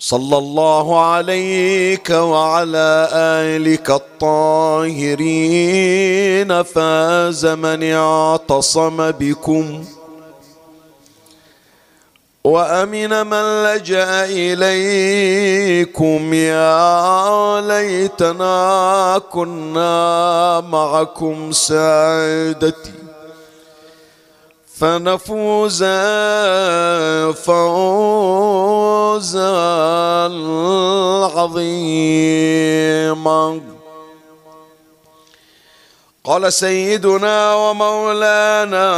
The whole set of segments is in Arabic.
صلى الله عليك وعلى آلك الطاهرين فاز من اعتصم بكم. وأمن من لجأ إليكم يا ليتنا كنا معكم سعادتي فنفوز فوزا عظيما. قال سيدنا ومولانا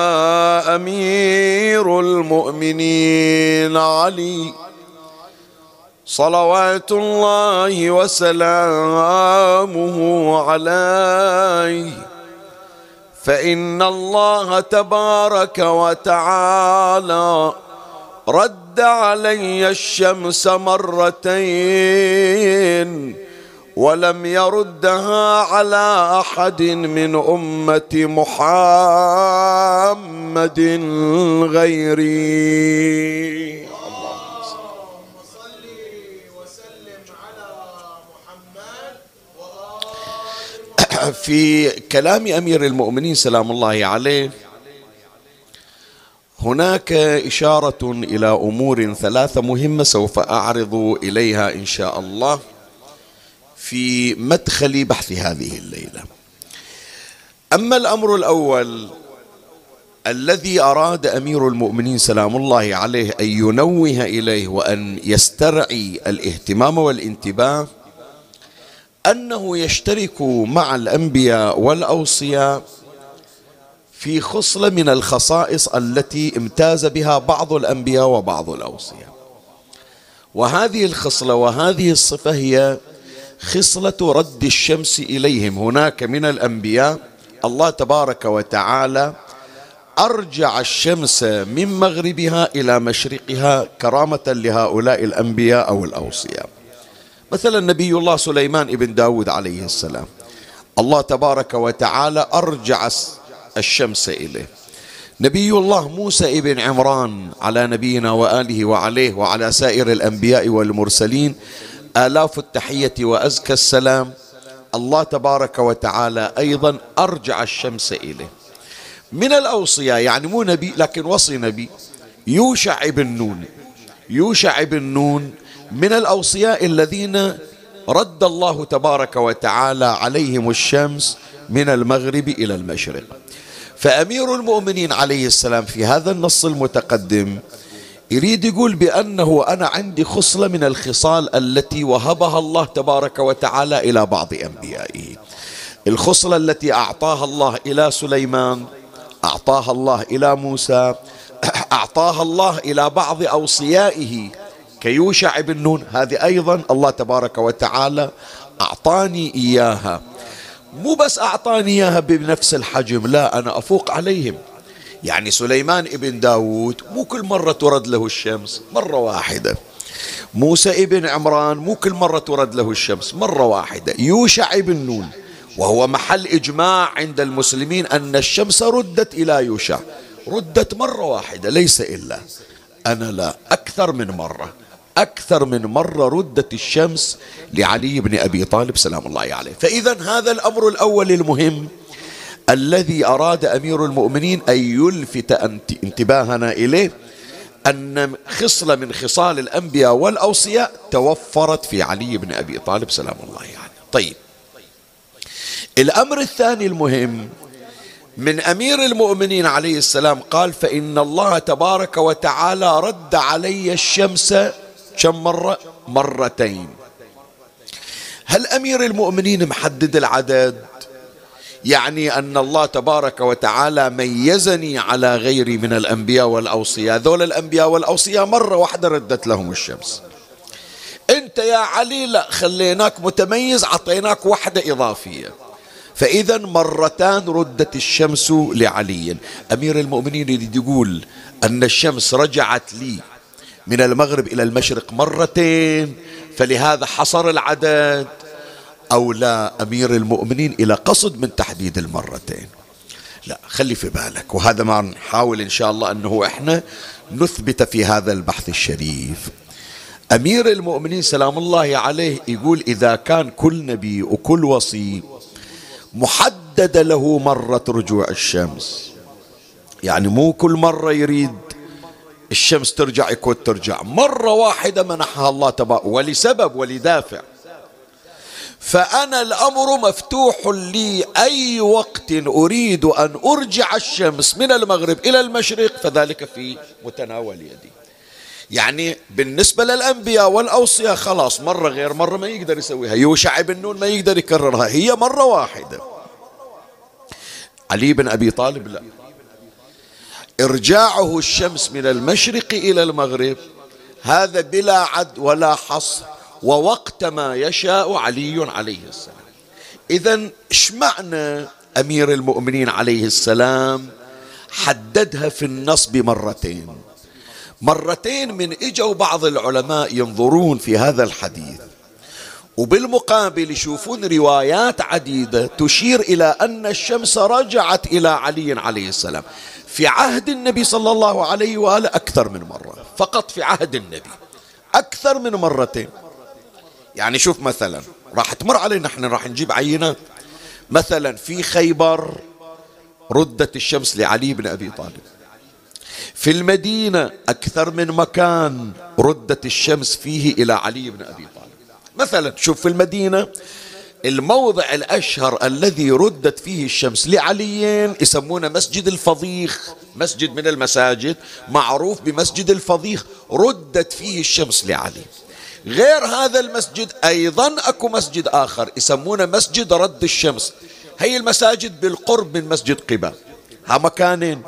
أمير المؤمنين علي صلوات الله وسلامه عليه. فإن الله تبارك وتعالى رد علي الشمس مرتين ولم يردها على أحد من أمة محمد غيري. في كلام أمير المؤمنين سلام الله عليه هناك إشارة إلى أمور ثلاثة مهمة سوف أعرض إليها إن شاء الله في مدخل بحث هذه الليلة. أما الأمر الأول الذي أراد أمير المؤمنين سلام الله عليه أن ينوه إليه وأن يسترعي الاهتمام والانتباه أنه يشترك مع الأنبياء والأوصياء في خصلة من الخصائص التي امتاز بها بعض الأنبياء وبعض الأوصياء. وهذه الخصلة وهذه الصفة هي خصلة رد الشمس إليهم. هناك من الأنبياء الله تبارك وتعالى أرجع الشمس من مغربها إلى مشرقها كرامة لهؤلاء الأنبياء أو الأوصياء. مثلا نبي الله سليمان ابن داود عليه السلام. الله تبارك وتعالى أرجع الشمس إليه. نبي الله موسى ابن عمران على نبينا وآله وعليه وعلى سائر الأنبياء والمرسلين آلاف التحية وأزكى السلام. الله تبارك وتعالى أيضا أرجع الشمس إليه. من الأوصياء يعني مو نبي لكن وصي نبي يوشع ابن نون. يوشع ابن نون من الأوصياء الذين رد الله تبارك وتعالى عليهم الشمس من المغرب إلى المشرق. فأمير المؤمنين عليه السلام في هذا النص المتقدم يريد يقول بأنه أنا عندي خصلة من الخصال التي وهبها الله تبارك وتعالى إلى بعض أنبيائه. الخصلة التي أعطاها الله إلى سليمان أعطاها الله إلى موسى أعطاها الله إلى بعض أوصيائه كيوشع بن نون. هذه أيضا الله تبارك وتعالى أعطاني إياها. مو بس أعطاني إياها بنفس الحجم لا أنا أفوق عليهم. يعني سليمان ابن داود مو كل مرة ترد له الشمس مرة واحدة. موسى ابن عمران مو كل مرة ترد له الشمس مرة واحدة. يوشع ابن نون وهو محل إجماع عند المسلمين أن الشمس ردت إلى يوشع. ردت مرة واحدة ليس إلا. أنا لا أكثر من مرة. أكثر من مرة ردت الشمس لعلي بن أبي طالب سلام الله عليه فإذا هذا الأمر الأول المهم الذي أراد أمير المؤمنين أن يلفت انتباهنا إليه أن خصلة من خصال الأنبياء والأوصياء توفرت في علي بن أبي طالب سلام الله عليه يعني. طيب الأمر الثاني المهم من أمير المؤمنين عليه السلام قال فإن الله تبارك وتعالى رد علي الشمس كم مرة؟ مرتين. هل أمير المؤمنين محدد العدد؟ يعني أن الله تبارك وتعالى ميزني على غيري من الأنبياء والأوصياء. ذول الأنبياء والأوصياء مرة واحدة ردت لهم الشمس. أنت يا علي لا خليناك متميز عطيناك واحدة إضافية. فإذا مرتان ردت الشمس لعلي. أمير المؤمنين يريد يقول أن الشمس رجعت لي. من المغرب إلى المشرق مرتين فلهذا حصر العدد. أو لا أمير المؤمنين إلى قصد من تحديد المرتين. لا خلي في بالك وهذا ما نحاول إن شاء الله أنه إحنا نثبت في هذا البحث الشريف. أمير المؤمنين سلام الله عليه يقول إذا كان كل نبي وكل وصي محدد له مرة رجوع الشمس. يعني مو كل مرة يريد الشمس ترجع يكون ترجع. مرة واحدة منحها الله تبارك ولسبب ولدافع. فأنا الأمر مفتوح لي أي وقت أريد أن أرجع الشمس من المغرب إلى المشرق فذلك في متناول يدي. يعني بالنسبة للأنبياء والأوصياء خلاص مرة غير مرة ما يقدر يسويها. يوشع بن نون ما يقدر يكررها. هي مرة واحدة. علي بن أبي طالب لا. إرجاعه الشمس من المشرق إلى المغرب هذا بلا عد ولا حصر ووقت ما يشاء علي عليه السلام. إذا إيش معنى أمير المؤمنين عليه السلام؟ حددها في النص بمرتين مرتين من اجوا بعض العلماء ينظرون في هذا الحديث. وبالمقابل يشوفون روايات عديدة تشير إلى أن الشمس رجعت إلى علي عليه السلام. في عهد النبي صلى الله عليه وآله أكثر من مرة. فقط في عهد النبي. أكثر من مرتين. يعني شوف مثلا راح تمر علينا إحنا راح نجيب عينات مثلا في خيبر ردت الشمس لعلي بن أبي طالب. في المدينة أكثر من مكان ردت الشمس فيه إلى علي بن أبي طالب. مثلا شوف في المدينة الموضع الأشهر الذي ردت فيه الشمس لعليين يسمونه مسجد الفضيخ مسجد من المساجد معروف بمسجد الفضيخ ردت فيه الشمس لعلي. غير هذا المسجد أيضا أكو مسجد آخر يسمونه مسجد رد الشمس. هي المساجد بالقرب من مسجد قباء ها مكانين.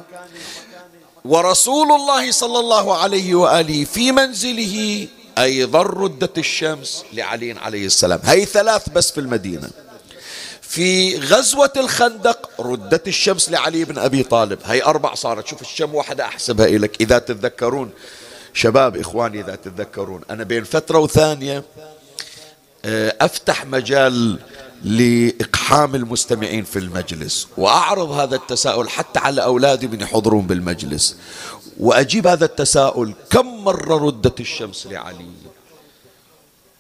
ورسول الله صلى الله عليه وآله في منزله أيضا ردت الشمس لعلي عليه السلام. هي ثلاث بس في المدينة. في غزوة الخندق ردت الشمس لعلي بن أبي طالب. هي أربع صارت. شوف الشم واحدة أحسبها لك إذا تتذكرون شباب إخواني إذا تتذكرون أنا بين فترة وثانية آه، أفتح مجال لإقحام المستمعين في المجلس وأعرض هذا التساؤل حتى على أولادي من يحضرون بالمجلس. وأجيب هذا التساؤل كم مرة ردت الشمس لعلي؟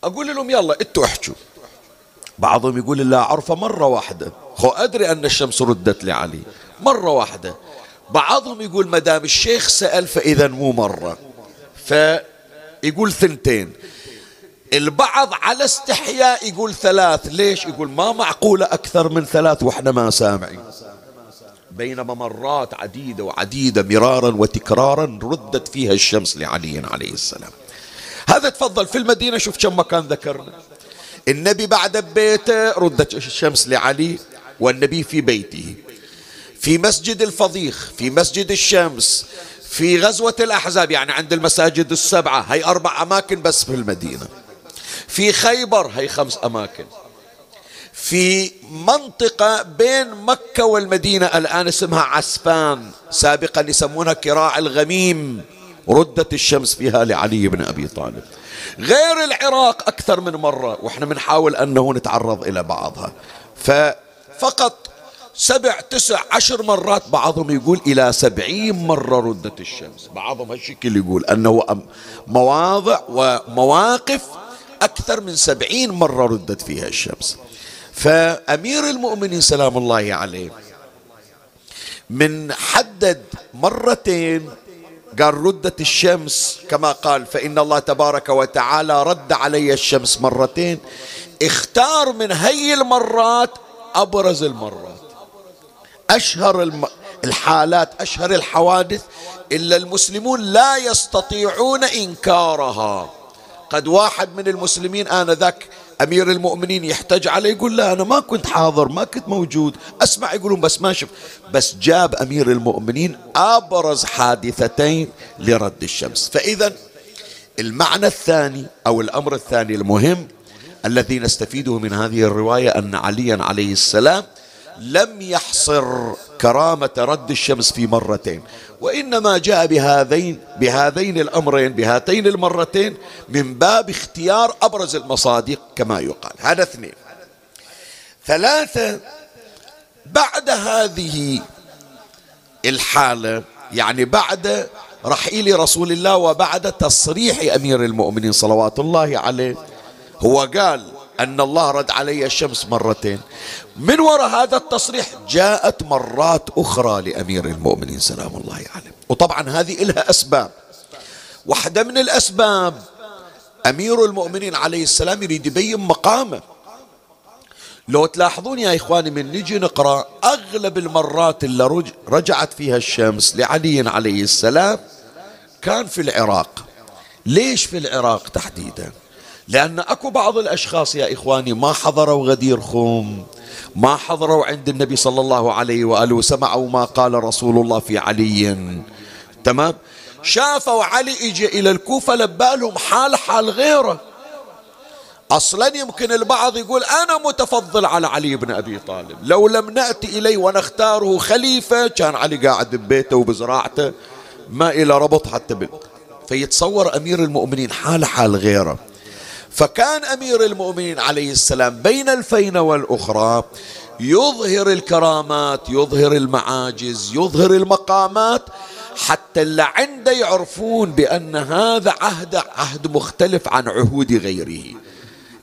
أقول لهم يلا إنتوا احجوا. بعضهم يقول لا عرفة مرة واحدة. خو أدري أن الشمس ردت لعلي. مرة واحدة. بعضهم يقول ما دام الشيخ سأل فإذا مو مرة. فيقول ثنتين. البعض على استحياء يقول ثلاث. ليش؟ يقول ما معقولة أكثر من ثلاث وإحنا ما سامعين. بينما مرات عديدة وعديدة مرارا وتكرارا ردت فيها الشمس لعلي عليه السلام. هذا تفضل في المدينة شوف كم مكان ذكرنا. النبي بعد بيته ردت الشمس لعلي والنبي في بيته. في مسجد الفضيخ في مسجد الشمس في غزوة الأحزاب يعني عند المساجد السبعة. هي أربع أماكن بس في المدينة. في خيبر هي خمس أماكن. في منطقة بين مكة والمدينة الآن اسمها عسفان سابقا يسمونها كراع الغميم. ردت الشمس فيها لعلي بن أبي طالب. غير العراق أكثر من مرة وإحنا بنحاول أنه نتعرض إلى بعضها. ففقط سبع تسع عشر مرات بعضهم يقول إلى سبعين مرة ردت الشمس. بعضهم هالشكل يقول أنه مواضع ومواقف أكثر من سبعين مرة ردت فيها الشمس. فأمير المؤمنين سلام الله عليه من حدد مرتين قال ردت الشمس كما قال فإن الله تبارك وتعالى رد علي الشمس مرتين. اختار من هي المرات أبرز المرات. أشهر الحالات أشهر الحوادث إلا المسلمون لا يستطيعون إنكارها. قد واحد من المسلمين آنذاك أمير المؤمنين يحتج عليه يقول لا أنا ما كنت حاضر ما كنت موجود. أسمع يقولون بس ما شف بس جاب أمير المؤمنين أبرز حادثتين لرد الشمس. فإذا المعنى الثاني أو الأمر الثاني المهم الذي نستفيده من هذه الرواية أن عليا عليه السلام لم يحصر كرامة رد الشمس في مرتين وإنما جاء بهذين بهذين الأمرين بهاتين المرتين من باب اختيار أبرز المصادق كما يقال. هذا اثنين. ثلاثة بعد هذه الحالة يعني بعد رحيل رسول الله وبعد تصريح أمير المؤمنين صلوات الله عليه هو قال أن الله رد علي الشمس مرتين. من وراء هذا التصريح جاءت مرات أخرى لأمير المؤمنين سلام الله عليه. وطبعا هذه إلها أسباب. واحدة من الأسباب أمير المؤمنين عليه السلام يريد يبين مقامه. لو تلاحظون يا إخواني من نجي نقرأ أغلب المرات اللي رجعت فيها الشمس لعلي عليه السلام كان في العراق. ليش في العراق تحديدا؟ لأن أكو بعض الأشخاص يا إخواني ما حضروا غدير خوم ما حضروا عند النبي صلى الله عليه وآله وسمعوا ما قال رسول الله في علي. تمام؟ شافوا علي اجى إلى الكوفة لبالهم حال حال غيره. أصلا يمكن البعض يقول أنا متفضل على علي بن أبي طالب. لو لم نأتي إليه ونختاره خليفة كان علي قاعد ببيته وبزراعته ما إلى ربط حتى بال فيتصور أمير المؤمنين حال حال غيره. فكان أمير المؤمنين عليه السلام بين الفين والأخرى يظهر الكرامات يظهر المعاجز يظهر المقامات حتى اللي عنده يعرفون بأن هذا عهد عهد مختلف عن عهود غيره.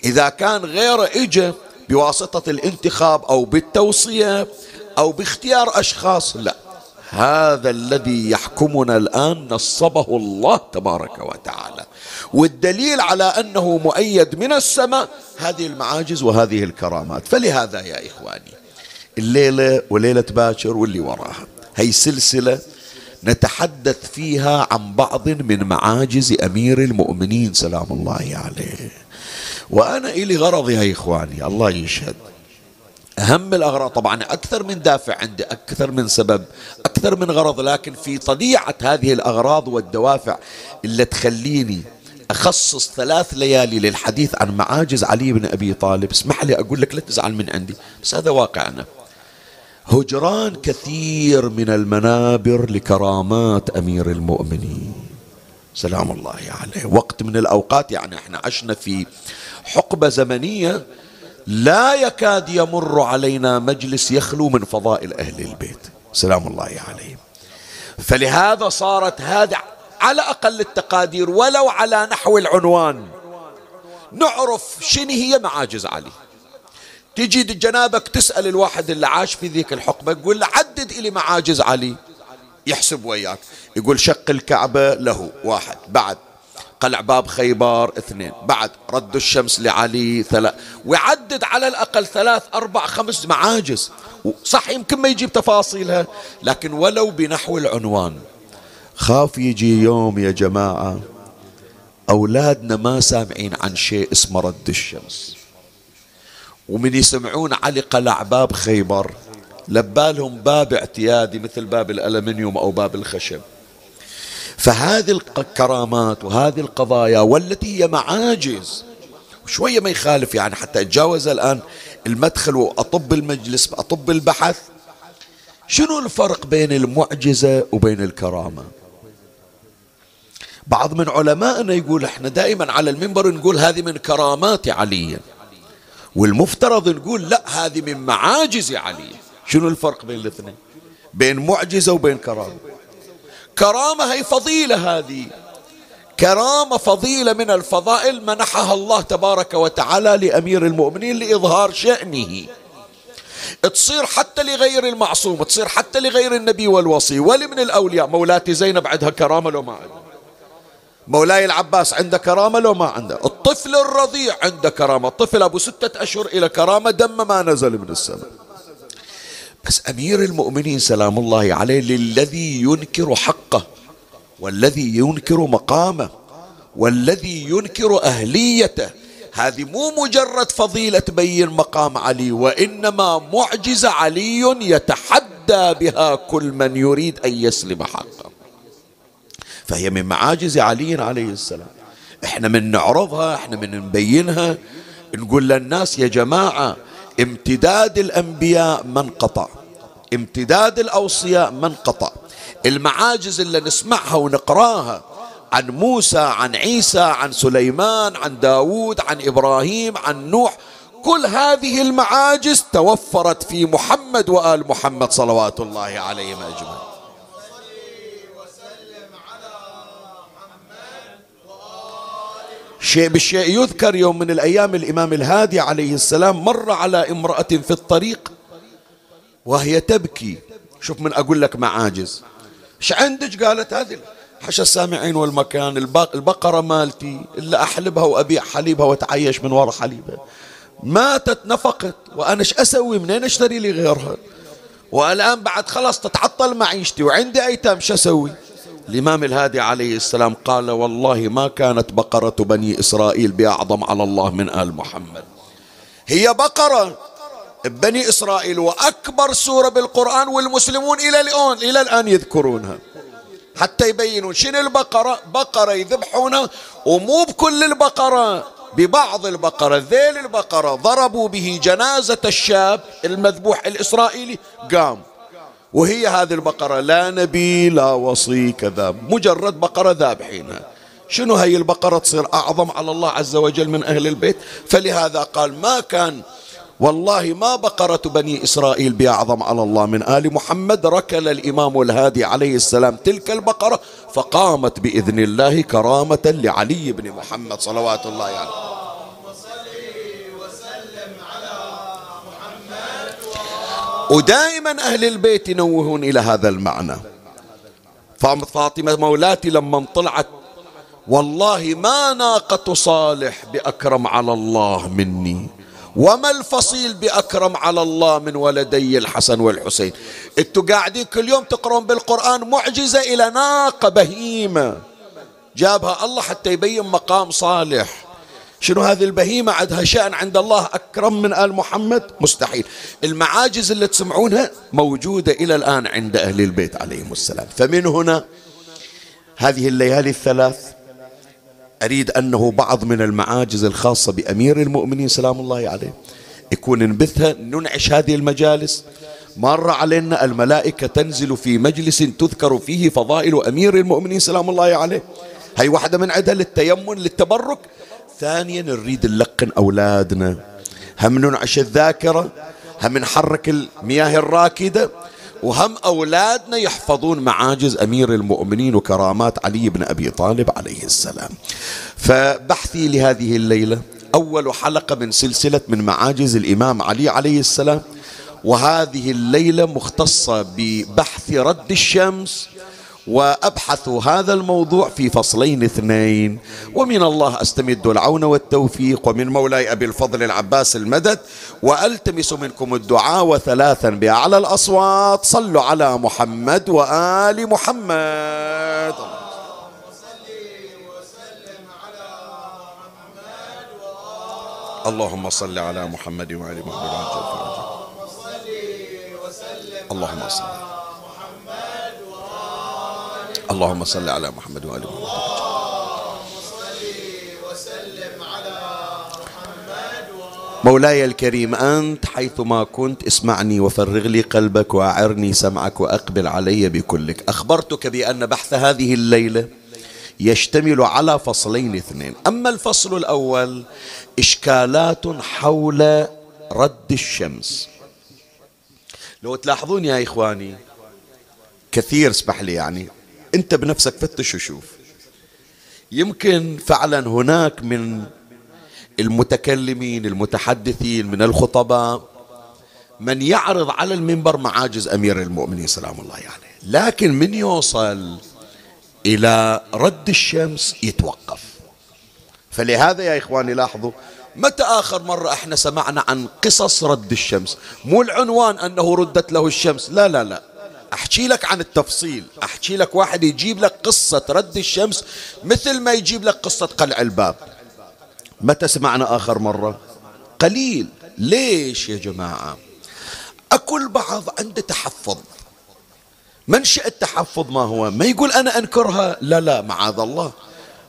إذا كان غيره اجى بواسطة الانتخاب أو بالتوصية أو باختيار أشخاص لا. هذا الذي يحكمنا الآن نصبه الله تبارك وتعالى. والدليل على أنه مؤيد من السماء هذه المعاجز وهذه الكرامات. فلهذا يا إخواني الليلة وليلة باكر واللي وراها هي سلسلة نتحدث فيها عن بعض من معاجز أمير المؤمنين سلام الله عليه. وأنا إلي غرض يا إخواني الله يشهد. أهم الأغراض. طبعا أكثر من دافع عندي أكثر من سبب أكثر من غرض لكن في طليعة هذه الأغراض والدوافع اللي تخليني أخصص ثلاث ليالي للحديث عن معاجز علي بن أبي طالب. اسمح لي أقول لك لا تزعل من عندي بس هذا واقعنا. هجران كثير من المنابر لكرامات أمير المؤمنين. سلام الله عليه. وقت من الأوقات يعني إحنا عشنا في حقبة زمنية لا يكاد يمر علينا مجلس يخلو من فضائل أهل البيت. سلام الله عليهم. فلهذا صارت هذه على أقل التقادير ولو على نحو العنوان. نعرف شنو هي معاجز علي. تجي جنابك تسأل الواحد اللي عاش في ذيك الحقبة يقول له عدد إلي معاجز علي. يحسب وياك. يقول شق الكعبة له واحد بعد قلع باب خيبر اثنين. بعد رد الشمس لعلي ثلاث ويعدد على الأقل ثلاث أربع خمس معاجز. صح يمكن ما يجيب تفاصيلها لكن ولو بنحو العنوان. خاف يجي يوم يا جماعة أولادنا ما سامعين عن شيء اسمه رد الشمس. ومن يسمعون علي قلع باب خيبر لبالهم باب اعتيادي مثل باب الألمنيوم أو باب الخشب. فهذه الكرامات وهذه القضايا والتي هي معاجز شوية ما يخالف يعني حتى أتجاوز الآن المدخل وأطب المجلس أطب البحث. شنو الفرق بين المعجزة وبين الكرامة؟ بعض من علمائنا يقول إحنا دائما على المنبر نقول هذه من كرامات علي والمفترض نقول لا هذه من معاجز علي. شنو الفرق بين الاثنين؟ بين معجزة وبين كرامة. كرامة هي فضيلة هذه. كرامة فضيلة من الفضائل منحها الله تبارك وتعالى لأمير المؤمنين لإظهار شأنه. تصير حتى لغير المعصوم تصير حتى لغير النبي والوصي. ولي من الأولياء مولاتي زينب عندها كرامة لو ما عندها. مولاي العباس عنده كرامة لو ما عنده. الطفل الرضيع عنده كرامة. الطفل أبو ستة أشهر إلى كرامة دم ما نزل من السماء. بس أمير المؤمنين سلام الله عليه للذي ينكر حقه والذي ينكر مقامه والذي ينكر أهليته. هذه مو مجرد فضيلة تبين مقام علي وإنما معجزة علي يتحدى بها كل من يريد أن يسلم حقه. فهي من معاجز علي عليه السلام. إحنا من نعرضها إحنا من نبينها. نقول للناس يا جماعة امتداد الأنبياء من قطع. امتداد الأوصياء من قطع. المعاجز اللي نسمعها ونقراها عن موسى عن عيسى عن سليمان عن داود عن إبراهيم عن نوح كل هذه المعاجز توفرت في محمد وآل محمد صلوات الله عليهم أجمعين. شيء بالشيء يذكر يوم من الأيام الإمام الهادي عليه السلام مر على امرأة في الطريق وهي تبكي. شوف من أقول لك معاجز إيش عندك؟ قالت هذه حشى السامعين والمكان البقرة مالتي إلا أحلبها وأبيع حليبها وأتعيش من وراء حليبها. ماتت نفقت. وأنا إيش أسوي؟ منين أشتري لي غيرها؟ والآن بعد خلاص تتعطل معيشتي. وعندي أيتام شو أسوي؟ الإمام الهادي عليه السلام قال والله ما كانت بقرة بني إسرائيل بأعظم على الله من آل محمد. هي بقرة بني إسرائيل وأكبر سورة بالقرآن والمسلمون إلى الآن إلى الآن يذكرونها. حتى يبينون شنو البقرة؟ بقرة يذبحونها ومو بكل البقرة ببعض البقرة. ذيل البقرة ضربوا به جنازة الشاب المذبوح الإسرائيلي قام. وهي هذه البقرة لا نبي لا وصي كذا. مجرد بقرة ذابحينها شنو هي البقرة تصير أعظم على الله عز وجل من أهل البيت؟ فلهذا قال ما كان والله ما بقرة بني إسرائيل بأعظم على الله من آل محمد. ركل الإمام الهادي عليه السلام تلك البقرة فقامت بإذن الله كرامة لعلي بن محمد صلوات الله عليه. يعني. ودائما أهل البيت ينوهون إلى هذا المعنى. فاطمة مولاتي لما طلعت والله ما ناقة صالح بأكرم على الله مني وما الفصيل بأكرم على الله من ولدي الحسن والحسين. أنتوا قاعدين كل يوم تقرون بالقرآن معجزة إلى ناقة بهيمة. جابها الله حتى يبين مقام صالح. شنو هذه البهيمة؟ عندها شأن عند الله أكرم من آل محمد؟ مستحيل. المعاجز اللي تسمعونها موجودة إلى الآن عند أهل البيت عليهم السلام. فمن هنا هذه الليالي الثلاث أريد أنه بعض من المعاجز الخاصة بأمير المؤمنين سلام الله عليه يكون نبثها ننعش هذه المجالس. مر علينا الملائكة تنزل في مجلس تذكر فيه فضائل أمير المؤمنين سلام الله عليه. هي واحدة من عدها للتيمن للتبرك. ثانيا نريد نلقن أولادنا. هم ننعش الذاكرة هم نحرك المياه الراكدة وهم أولادنا يحفظون معاجز أمير المؤمنين وكرامات علي بن أبي طالب عليه السلام. فبحثي لهذه الليلة أول حلقة من سلسلة من معاجز الإمام علي عليه السلام وهذه الليلة مختصة ببحث رد الشمس وأبحث هذا الموضوع في فصلين اثنين. ومن الله أستمد العون والتوفيق. ومن مولاي أبي الفضل العباس المدد. وألتمس منكم الدعاء وثلاثا بأعلى الأصوات. صلوا على محمد وآل محمد. اللهم صل على محمد وآل محمد. اللهم صل اللهم صل على محمد وآل محمد. مولاي الكريم أنت حيثما كنت اسمعني وفرغ لي قلبك وأعرني سمعك وأقبل علي بكلك. أخبرتك بأن بحث هذه الليلة يشتمل على فصلين اثنين. أما الفصل الأول إشكالات حول رد الشمس. لو تلاحظون يا إخواني كثير اسمح لي يعني أنت بنفسك فتش وشوف. يمكن فعلا هناك من المتكلمين المتحدثين من الخطباء من يعرض على المنبر معاجز أمير المؤمنين سلام الله عليه. يعني. لكن من يوصل إلى رد الشمس يتوقف. فلهذا يا إخواني لاحظوا متى آخر مرة إحنا سمعنا عن قصص رد الشمس؟ مو العنوان أنه ردت له الشمس. لا لا لا. أحكي لك عن التفصيل. أحكي لك واحد يجيب لك قصة رد الشمس مثل ما يجيب لك قصة قلع الباب. متى سمعنا آخر مرة؟ قليل. ليش يا جماعة؟ أكل بعض عنده تحفظ. منشأ التحفظ ما هو؟ ما يقول أنا أنكرها. لا لا معاذ الله.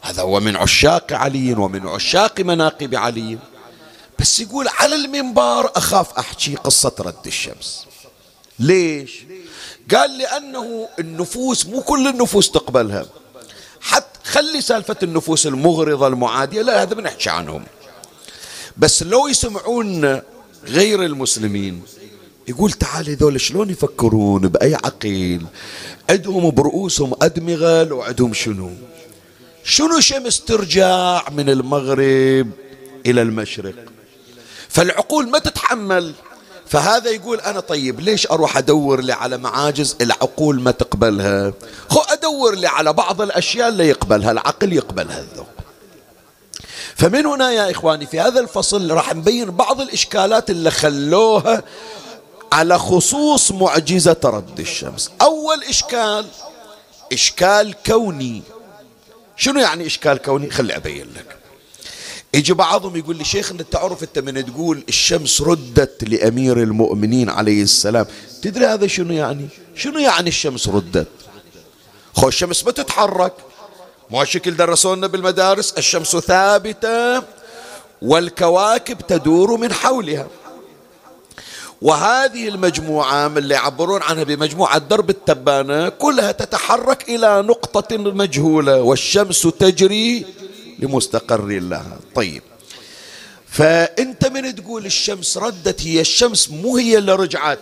هذا هو من عشاق علي ومن عشاق مناقب علي. بس يقول على المنبر أخاف أحكي قصة رد الشمس. ليش؟ قال لأنه النفوس مو كل النفوس تقبلها. حتى خلي سالفة النفوس المغرضة المعادية لا هذا بنحكي عنهم. بس لو يسمعون غير المسلمين يقول تعال هذول شلون يفكرون بأي عقيل؟ عندهم برؤوسهم أدمغة وعندهم شنو؟ شنو شمس ترجع من المغرب إلى المشرق؟ فالعقول ما تتحمل. فهذا يقول أنا طيب ليش أروح أدور لي على معاجز؟ العقول ما تقبلها. خو أدور لي على بعض الأشياء اللي يقبلها العقل يقبلها الذوق. فمن هنا يا إخواني في هذا الفصل راح نبين بعض الإشكالات اللي خلوها على خصوص معجزة رد الشمس. أول إشكال إشكال كوني. شنو يعني إشكال كوني؟ خلي أبين لك. يجي بعضهم يقول لي شيخ انت تعرف أنت من تقول الشمس ردت لأمير المؤمنين عليه السلام. تدري هذا شنو يعني؟ شنو يعني الشمس ردت؟ خو الشمس ما تتحرك. مو شكل درسونا بالمدارس؟ الشمس ثابتة والكواكب تدور من حولها. وهذه المجموعة من اللي يعبرون عنها بمجموعة درب التبانة كلها تتحرك إلى نقطة مجهولة. والشمس تجري لمستقر لها. طيب. فأنت من تقول الشمس ردت هي الشمس مو هي اللي رجعت.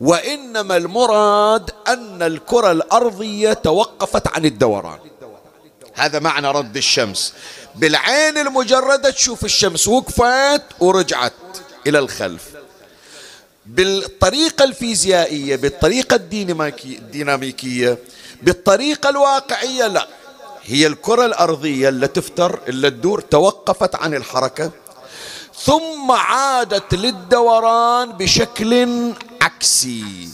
وإنما المراد أن الكرة الأرضية توقفت عن الدوران. هذا معنى رد الشمس. بالعين المجردة تشوف الشمس وقفت ورجعت إلى الخلف. بالطريقة الفيزيائية بالطريقة الديناميكية بالطريقة الواقعية لا. هي الكرة الأرضية اللي تفتر اللي تدور توقفت عن الحركة ثم عادت للدوران بشكل عكسي.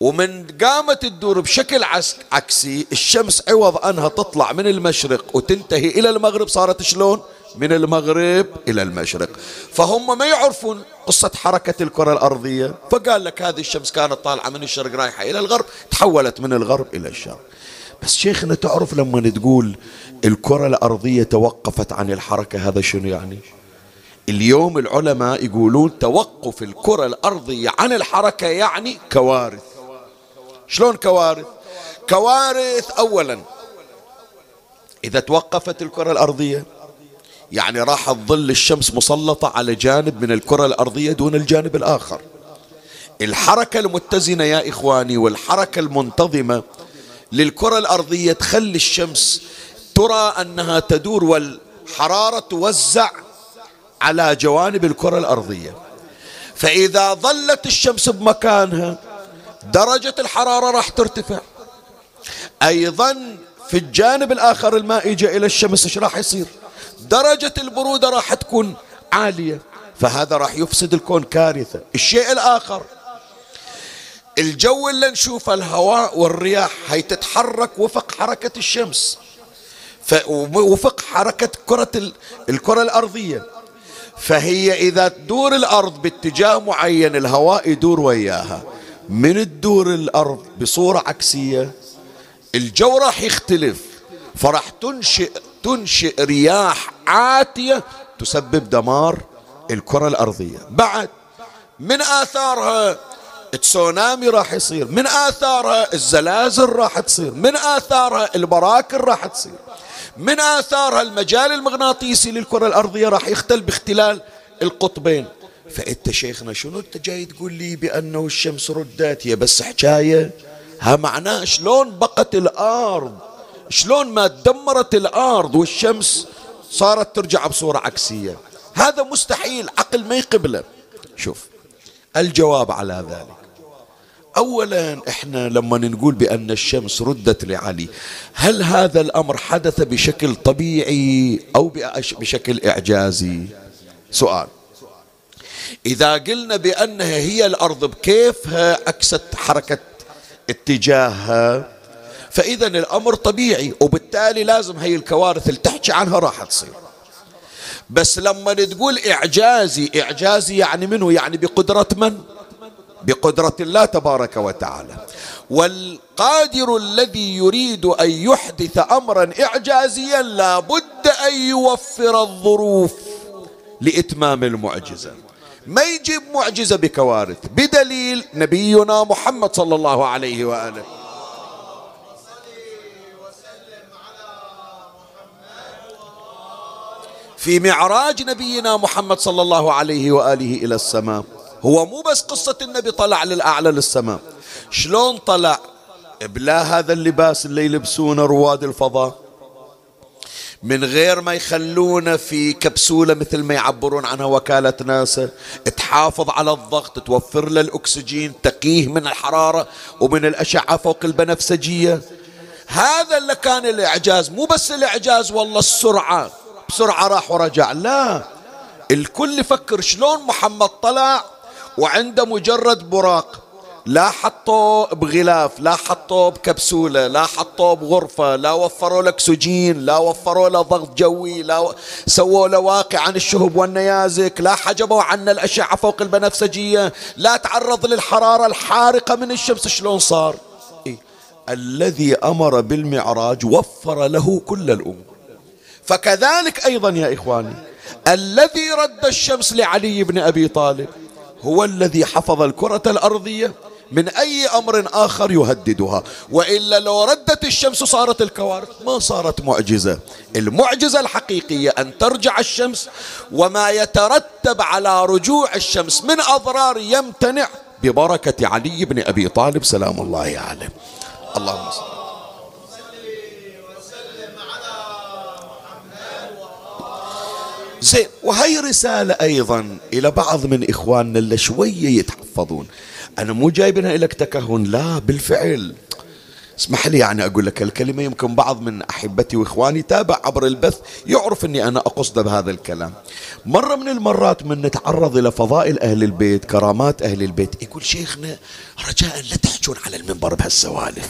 ومن قامت تدور بشكل عكسي الشمس عوض أنها تطلع من المشرق وتنتهي إلى المغرب. صارت شلون؟ من المغرب إلى المشرق. فهم ما يعرفون قصة حركة الكرة الأرضية. فقال لك هذه الشمس كانت طالعة من الشرق رايحة إلى الغرب تحولت من الغرب إلى الشرق. بس شيخنا تعرف لما تقول الكرة الأرضية توقفت عن الحركة هذا شنو يعني؟ اليوم العلماء يقولون توقف الكرة الأرضية عن الحركة يعني كوارث. شلون كوارث؟ كوارث أولا إذا توقفت الكرة الأرضية يعني راح تظل الشمس مسلطة على جانب من الكرة الأرضية دون الجانب الآخر. الحركة المتزنة يا إخواني والحركة المنتظمة للكرة الأرضية تخلي الشمس ترى أنها تدور والحرارة توزع على جوانب الكرة الأرضية. فإذا ظلت الشمس بمكانها درجة الحرارة راح ترتفع. أيضا في الجانب الآخر الماء إجا إلى الشمس إيش راح يصير؟ درجة البرودة راح تكون عالية. فهذا راح يفسد الكون كارثة. الشيء الآخر الجو اللي نشوفه الهواء والرياح هي تتحرك وفق حركة الشمس. وفق حركة كرة الكرة الأرضية. فهي إذا تدور الأرض باتجاه معين الهواء يدور وياها. من تدور الأرض بصورة عكسية الجو راح يختلف. فراح تنشئ تنشئ رياح عاتية تسبب دمار الكرة الأرضية. بعد من آثارها؟ تسونامي راح يصير من آثارها الزلازل راح تصير من آثارها البراكن راح تصير من آثارها المجال المغناطيسي للكرة الأرضية راح يختل باختلال القطبين. فأنت شيخنا شنو أنت جاي تقول لي بأنه الشمس ردت؟ هي بس حكاية. ها معناه شلون بقت الأرض؟ شلون ما دمرت الأرض والشمس صارت ترجع بصورة عكسية؟ هذا مستحيل عقل ما يقبله. شوف الجواب على ذلك. اولا إحنا لما نقول بأن الشمس ردت لعلي هل هذا الأمر حدث بشكل طبيعي أو بشكل إعجازي؟ سؤال. إذا قلنا بأنها هي الأرض بكيفها عكست حركة اتجاهها؟ فاذا الأمر طبيعي وبالتالي لازم هي الكوارث اللي تحكي عنها راح تصير. بس لما تقول إعجازي إعجازي يعني منه؟ يعني بقدرة من؟ بقدرة الله تبارك وتعالى. والقادر الذي يريد أن يحدث أمرا إعجازيا لابد أن يوفر الظروف لإتمام المعجزة. ما يجيب معجزة بكوارث؟ بدليل نبينا محمد صلى الله عليه وآله. في معراج نبينا محمد صلى الله عليه وآله إلى السماء. هو مو بس قصة النبي طلع للأعلى للسماء. شلون طلع؟ بلا هذا اللباس اللي يلبسونه رواد الفضاء. من غير ما يخلونه في كبسولة مثل ما يعبرون عنها وكالة ناسا. تحافظ على الضغط توفر له الأكسجين تقيه من الحرارة ومن الأشعة فوق البنفسجية. هذا اللي كان الإعجاز مو بس الإعجاز والله السرعة. بسرعة راح ورجع. لا. الكل يفكر شلون محمد طلع وعنده مجرد براق لا حطوه بغلاف لا حطوه بكبسولة لا حطوه بغرفة لا وفروا له أكسجين لا وفروا له ضغط جوي لا سووا له واقع عن الشهب والنيازك لا حجبوا عنا الأشعة فوق البنفسجية لا تعرض للحرارة الحارقة من الشمس. شلون صار؟ إيه؟ الذي أمر بالمعراج وفر له كل الأمور. فكذلك أيضا يا إخواني الذي رد الشمس لعلي بن أبي طالب هو الذي حفظ الكرة الأرضية من أي أمر آخر يهددها. وإلا لو ردت الشمس صارت الكوارث ما صارت معجزة. المعجزة الحقيقية أن ترجع الشمس وما يترتب على رجوع الشمس من أضرار يمتنع ببركة علي بن أبي طالب سلام الله عليه. اللهم صل زين وهي رسالة أيضا إلى بعض من إخواننا اللي شوية يتحفظون. أنا مو جايبنها لك تكهن لا بالفعل. اسمح لي يعني أقول لك الكلمة يمكن بعض من أحبتي وإخواني تابع عبر البث يعرف أني أنا أقصد بهذا الكلام. مرة من المرات من نتعرض إلى فضائل أهل البيت كرامات أهل البيت يقول شيخنا رجاء لا تحجون على المنبر بهالسوالف.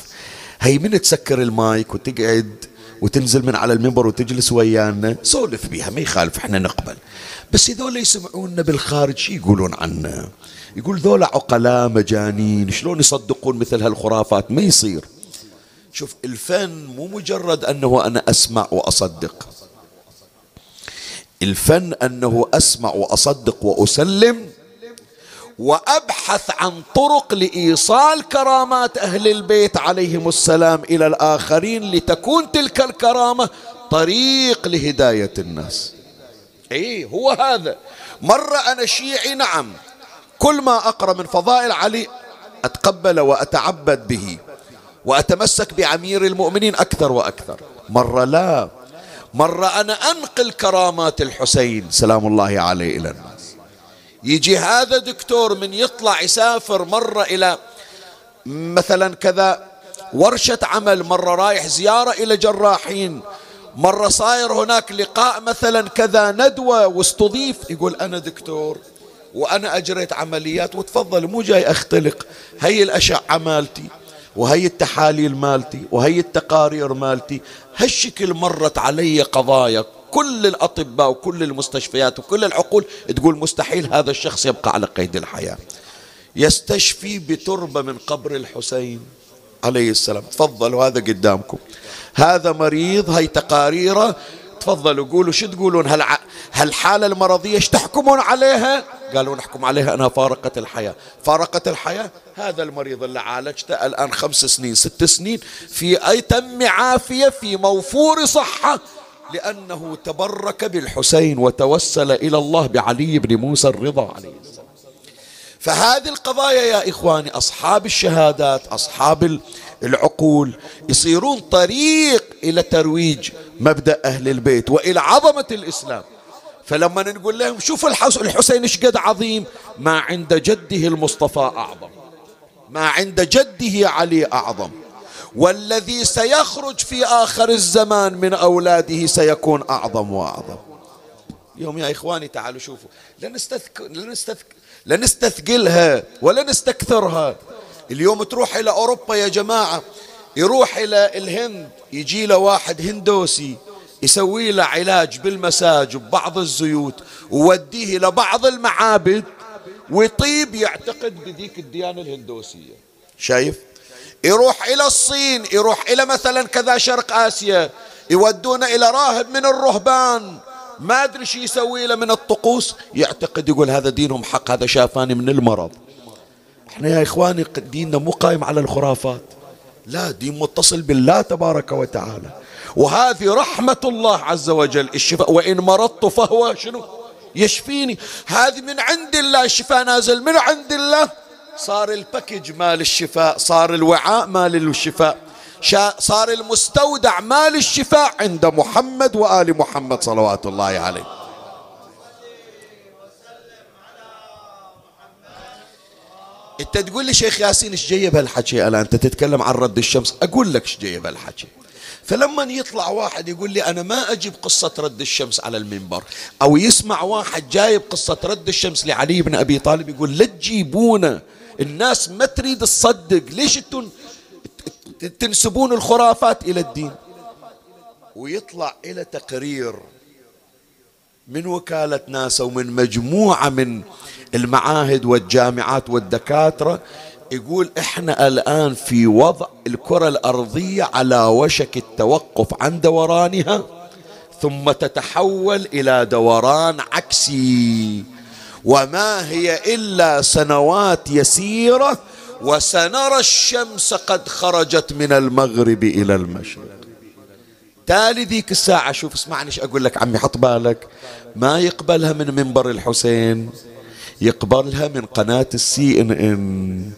هي من تسكر المايك وتقعد وتنزل من على المنبر وتجلس ويانا. سولف بيها ما يخالف إحنا نقبل. بس هذول يسمعونا بالخارج شي يقولون عنا؟ يقول ذولا عقلاء مجانين شلون يصدقون مثل هالخرافات؟ ما يصير. شوف الفن مو مجرد أنه أنا أسمع وأصدق. الفن أنه أسمع وأصدق وأسلم وأبحث عن طرق لإيصال كرامات أهل البيت عليهم السلام إلى الآخرين لتكون تلك الكرامة طريق لهداية الناس. اي هو هذا. مره أنا شيعي نعم. كل ما أقرأ من فضائل علي أتقبل وأتعبد به وأتمسك بعمير المؤمنين أكثر وأكثر. مره لا. مره أنا أنقل كرامات الحسين سلام الله عليه إلى الناس. يجي هذا دكتور من يطلع يسافر مرة إلى مثلا كذا ورشة عمل مرة رايح زيارة إلى جراحين مرة صاير هناك لقاء مثلا كذا ندوة واستضيف يقول أنا دكتور وأنا أجريت عمليات وتفضل مو جاي أختلق هي الأشعة مالتي وهي التحاليل مالتي وهي التقارير مالتي هالشكل مرت علي قضايا كل الأطباء وكل المستشفيات وكل العقول تقول مستحيل هذا الشخص يبقى على قيد الحياة. يستشفي بتربة من قبر الحسين عليه السلام. تفضلوا هذا قدامكم. هذا مريض هاي تقاريره. تفضلوا قولوا شو تقولون؟ هل هالحالة المرضية إيش تحكمون عليها؟ قالوا نحكم عليها أنها فارقت الحياة. فارقت الحياة؟ هذا المريض اللي عالجته الآن خمس سنين ست سنين في أي تم عافية في موفور صحة لأنه تبرك بالحسين وتوسل إلى الله بعلي بن موسى الرضا عليه السلام. فهذه القضايا يا إخواني أصحاب الشهادات أصحاب العقول يصيرون طريق إلى ترويج مبدأ أهل البيت وإلى عظمة الإسلام. فلما نقول لهم شوفوا الحسين إيش قد عظيم ما عند جده المصطفى أعظم. ما عند جده علي أعظم. والذي سيخرج في آخر الزمان من أولاده سيكون أعظم وأعظم. يوم يا إخواني تعالوا شوفوا. لا نستثك... لا نستثك... لا نستثقلها ولا نستكثرها اليوم تروح إلى أوروبا يا جماعة. يروح إلى الهند. يجي له واحد هندوسي. يسوي له علاج بالمساج ببعض الزيوت. ووديه إلى بعض المعابد. ويطيب يعتقد بذيك الديانة الهندوسية. شايف؟ يروح إلى الصين يروح إلى مثلا كذا شرق آسيا يودونه إلى راهب من الرهبان. ما أدري شو يسوي له من الطقوس. يعتقد يقول هذا دينهم حق هذا شافاني من المرض. إحنا يا إخواني ديننا مو قائم على الخرافات. لا دين متصل بالله تبارك وتعالى. وهذه رحمة الله عز وجل. الشفاء وإن مرضت فهو شنو؟ يشفيني. هذه من عند الله. الشفاء نازل من عند الله. صار ال package مال الشفاء صار الوعاء مال الشفاء. صار المستودع مال الشفاء عند محمد وآل محمد صلوات الله عليه. انت تقول لي شيخ ياسين إيش جايب هالحكي؟ الان أنت تتكلم عن رد الشمس؟ أقول لك إيش جايب هالحكي. فلما يطلع واحد يقول لي أنا ما أجيب قصة رد الشمس على المنبر أو يسمع واحد جايب قصة رد الشمس لعلي بن أبي طالب يقول لا تجيبونه الناس ما تريد تصدق. ليش تنسبون الخرافات إلى الدين؟ ويطلع إلى تقرير من وكالة ناسا ومن مجموعة من المعاهد والجامعات والدكاترة يقول إحنا الآن في وضع الكرة الأرضية على وشك التوقف عن دورانها ثم تتحول إلى دوران عكسي. وما هي إلا سنوات يسيرة وسنرى الشمس قد خرجت من المغرب إلى المشرق. تالي ذيك الساعة شوف اسمعني إيش أقول لك عمي حط بالك. ما يقبلها من منبر الحسين يقبلها من قناة ال CNN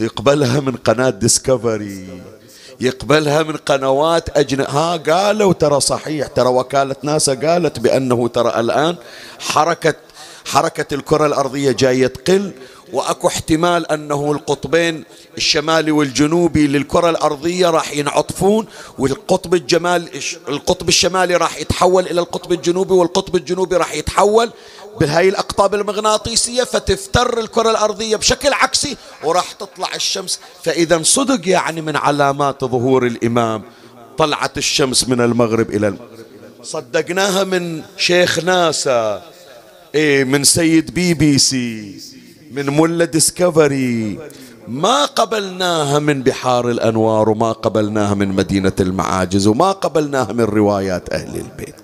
يقبلها من قناة Discovery يقبلها من قنوات أجن ها قالوا ترى صحيح ترى وكالة ناسا قالت بأنه ترى الآن حركة حركة الكرة الأرضية جاية تقل وأكو احتمال أنه القطبين الشمالي والجنوبي للكرة الأرضية راح ينعطفون والقطب الجمال القطب الشمالي راح يتحول إلى القطب الجنوبي والقطب الجنوبي راح يتحول بهاي الأقطاب المغناطيسية فتفتر الكرة الأرضية بشكل عكسي وراح تطلع الشمس. فإذا صدق يعني من علامات ظهور الإمام طلعت الشمس من المغرب إلى المغرب. صدقناها من شيخ ناسا إيه من سيد بي بي سي من ملا Discovery. ما قبلناها من بحار الأنوار وما قبلناها من مدينة المعاجز وما قبلناها من روايات أهل البيت.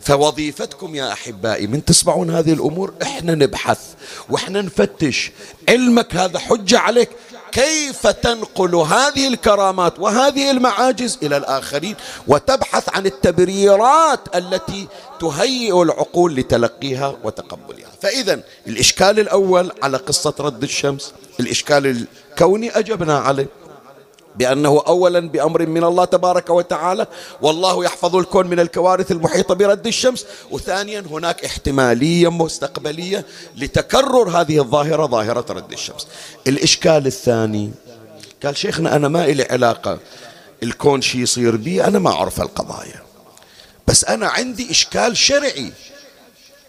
فوظيفتكم يا أحبائي من تسمعون هذه الأمور؟ إحنا نبحث وإحنا نفتش. علمك هذا حجة عليك. كيف تنقل هذه الكرامات وهذه المعاجز إلى الآخرين وتبحث عن التبريرات التي تهيئ العقول لتلقيها وتقبلها؟ فإذا الإشكال الأول على قصة رد الشمس الإشكال الكوني أجبنا عليه. بأنه أولا بأمر من الله تبارك وتعالى والله يحفظ الكون من الكوارث المحيطة برد الشمس. وثانيا هناك احتمالية مستقبلية لتكرر هذه الظاهرة ظاهرة رد الشمس. الإشكال الثاني قال شيخنا أنا ما إلي علاقة الكون شي يصير بي أنا ما أعرف القضايا. بس أنا عندي إشكال شرعي.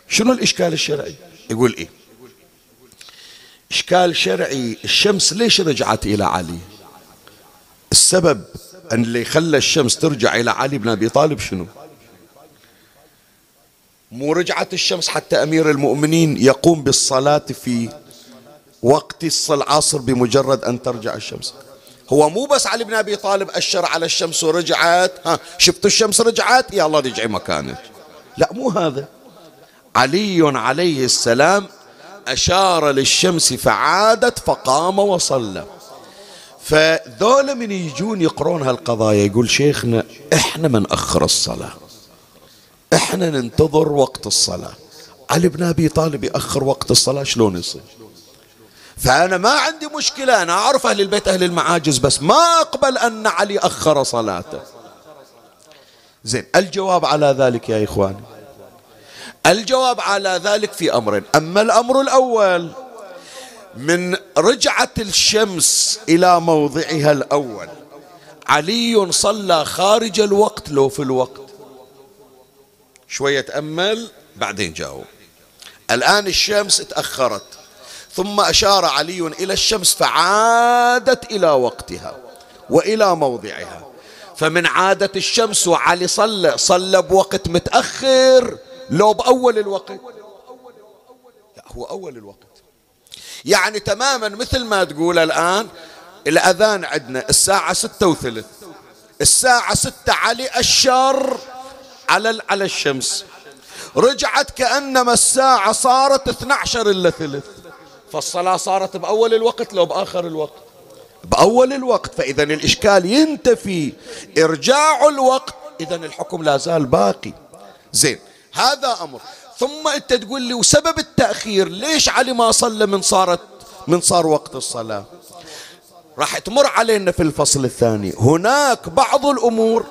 شنو الإشكال الشرعي؟ يقول إيه؟ إشكال شرعي الشمس ليش رجعت إلى علي؟ السبب أن اللي خلى الشمس ترجع إلى علي بن أبي طالب شنو؟ مو الشمس حتى أمير المؤمنين يقوم بالصلاة في وقت العصر بمجرد أن ترجع الشمس. هو مو بس علي بن أبي طالب أشر على الشمس ورجعت. ها شفتوا الشمس رجعت؟ يا الله رجعي مكانك. لا مو هذا. علي عليه السلام أشار للشمس فعادت فقام وصلى. فذولا من يجون يقرون هالقضايا يقول شيخنا إحنا ما نأخر الصلاة. إحنا ننتظر وقت الصلاة. علي بن أبي طالب يأخر وقت الصلاة شلون يصير؟ فأنا ما عندي مشكلة أنا أعرف أهل البيت أهل المعاجز بس ما أقبل أن علي أخر صلاته. زين الجواب على ذلك يا إخواني. الجواب على ذلك في أمرين. أما الأمر الأول من رجعة الشمس إلى موضعها الأول. علي صلى خارج الوقت لو في الوقت. شوية تأمل بعدين جاوب. الآن الشمس تأخرت ثم أشار علي إلى الشمس فعادت إلى وقتها وإلى موضعها. فمن عادة الشمس وعلي صلى صلى بوقت متأخر لو بأول الوقت. لا هو أول الوقت. يعني تماما مثل ما تقول الآن الأذان عندنا الساعة ستة وثلث. الساعة ستة علي الشر على على الشمس. رجعت كأنما الساعة صارت 12 إلا ثلث. فالصلاة صارت بأول الوقت لو بآخر الوقت. بأول الوقت فإذا الإشكال ينتفي. إرجاع الوقت إذا الحكم لا زال باقي. زين هذا أمر. ثم أنت تقول لي وسبب التأخير ليش علي ما صلى من صارت من صار وقت الصلاة؟ راح تمر علينا في الفصل الثاني. هناك بعض الأمور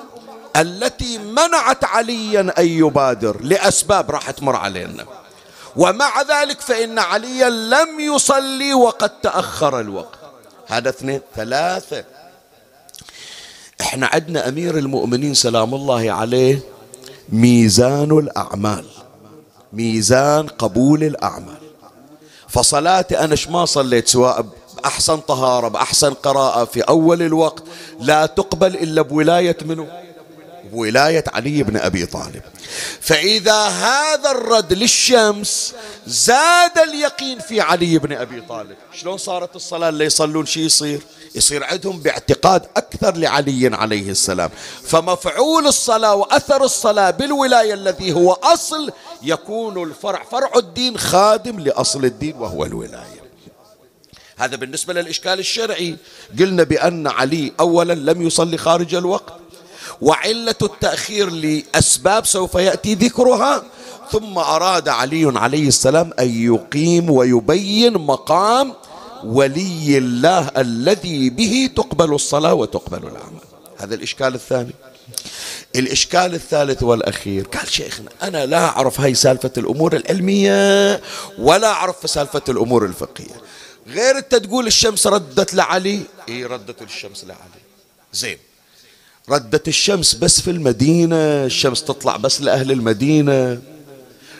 التي منعت عليا أن يبادر لأسباب راح تمر علينا. ومع ذلك فإن عليا لم يصلي وقد تأخر الوقت. هذا اثنين. ثلاثة. إحنا عندنا أمير المؤمنين سلام الله عليه ميزان الأعمال. ميزان قبول الأعمال. فصلاتي أنا ما صليت سواء بأحسن طهارة بأحسن قراءة في أول الوقت لا تقبل إلا بولاية منه بولاية علي بن أبي طالب. فإذا هذا الرد للشمس زاد اليقين في علي بن أبي طالب. شلون صارت الصلاة؟ اللي يصلون شي يصير؟ يصير عندهم باعتقاد أكثر لعلي عليه السلام. فمفعول الصلاة وأثر الصلاة بالولاية الذي هو أصل يكون الفرع فرع الدين خادم لأصل الدين وهو الولاية. هذا بالنسبة للإشكال الشرعي. قلنا بأن علي أولا لم يصلي خارج الوقت. وعلة التأخير لأسباب سوف يأتي ذكرها. ثم أراد علي عليه السلام أن يقيم ويبين مقام ولي الله الذي به تقبل الصلاة وتقبل العمل. هذا الإشكال الثاني. الإشكال الثالث والأخير. قال شيخنا أنا لا أعرف هاي سالفة الأمور العلمية ولا أعرف سالفة الأمور الفقهية. غير أنت تقول الشمس ردت لعلي؟ إيه ردت الشمس لعلي. زين. ردت الشمس بس في المدينة الشمس تطلع بس لأهل المدينة.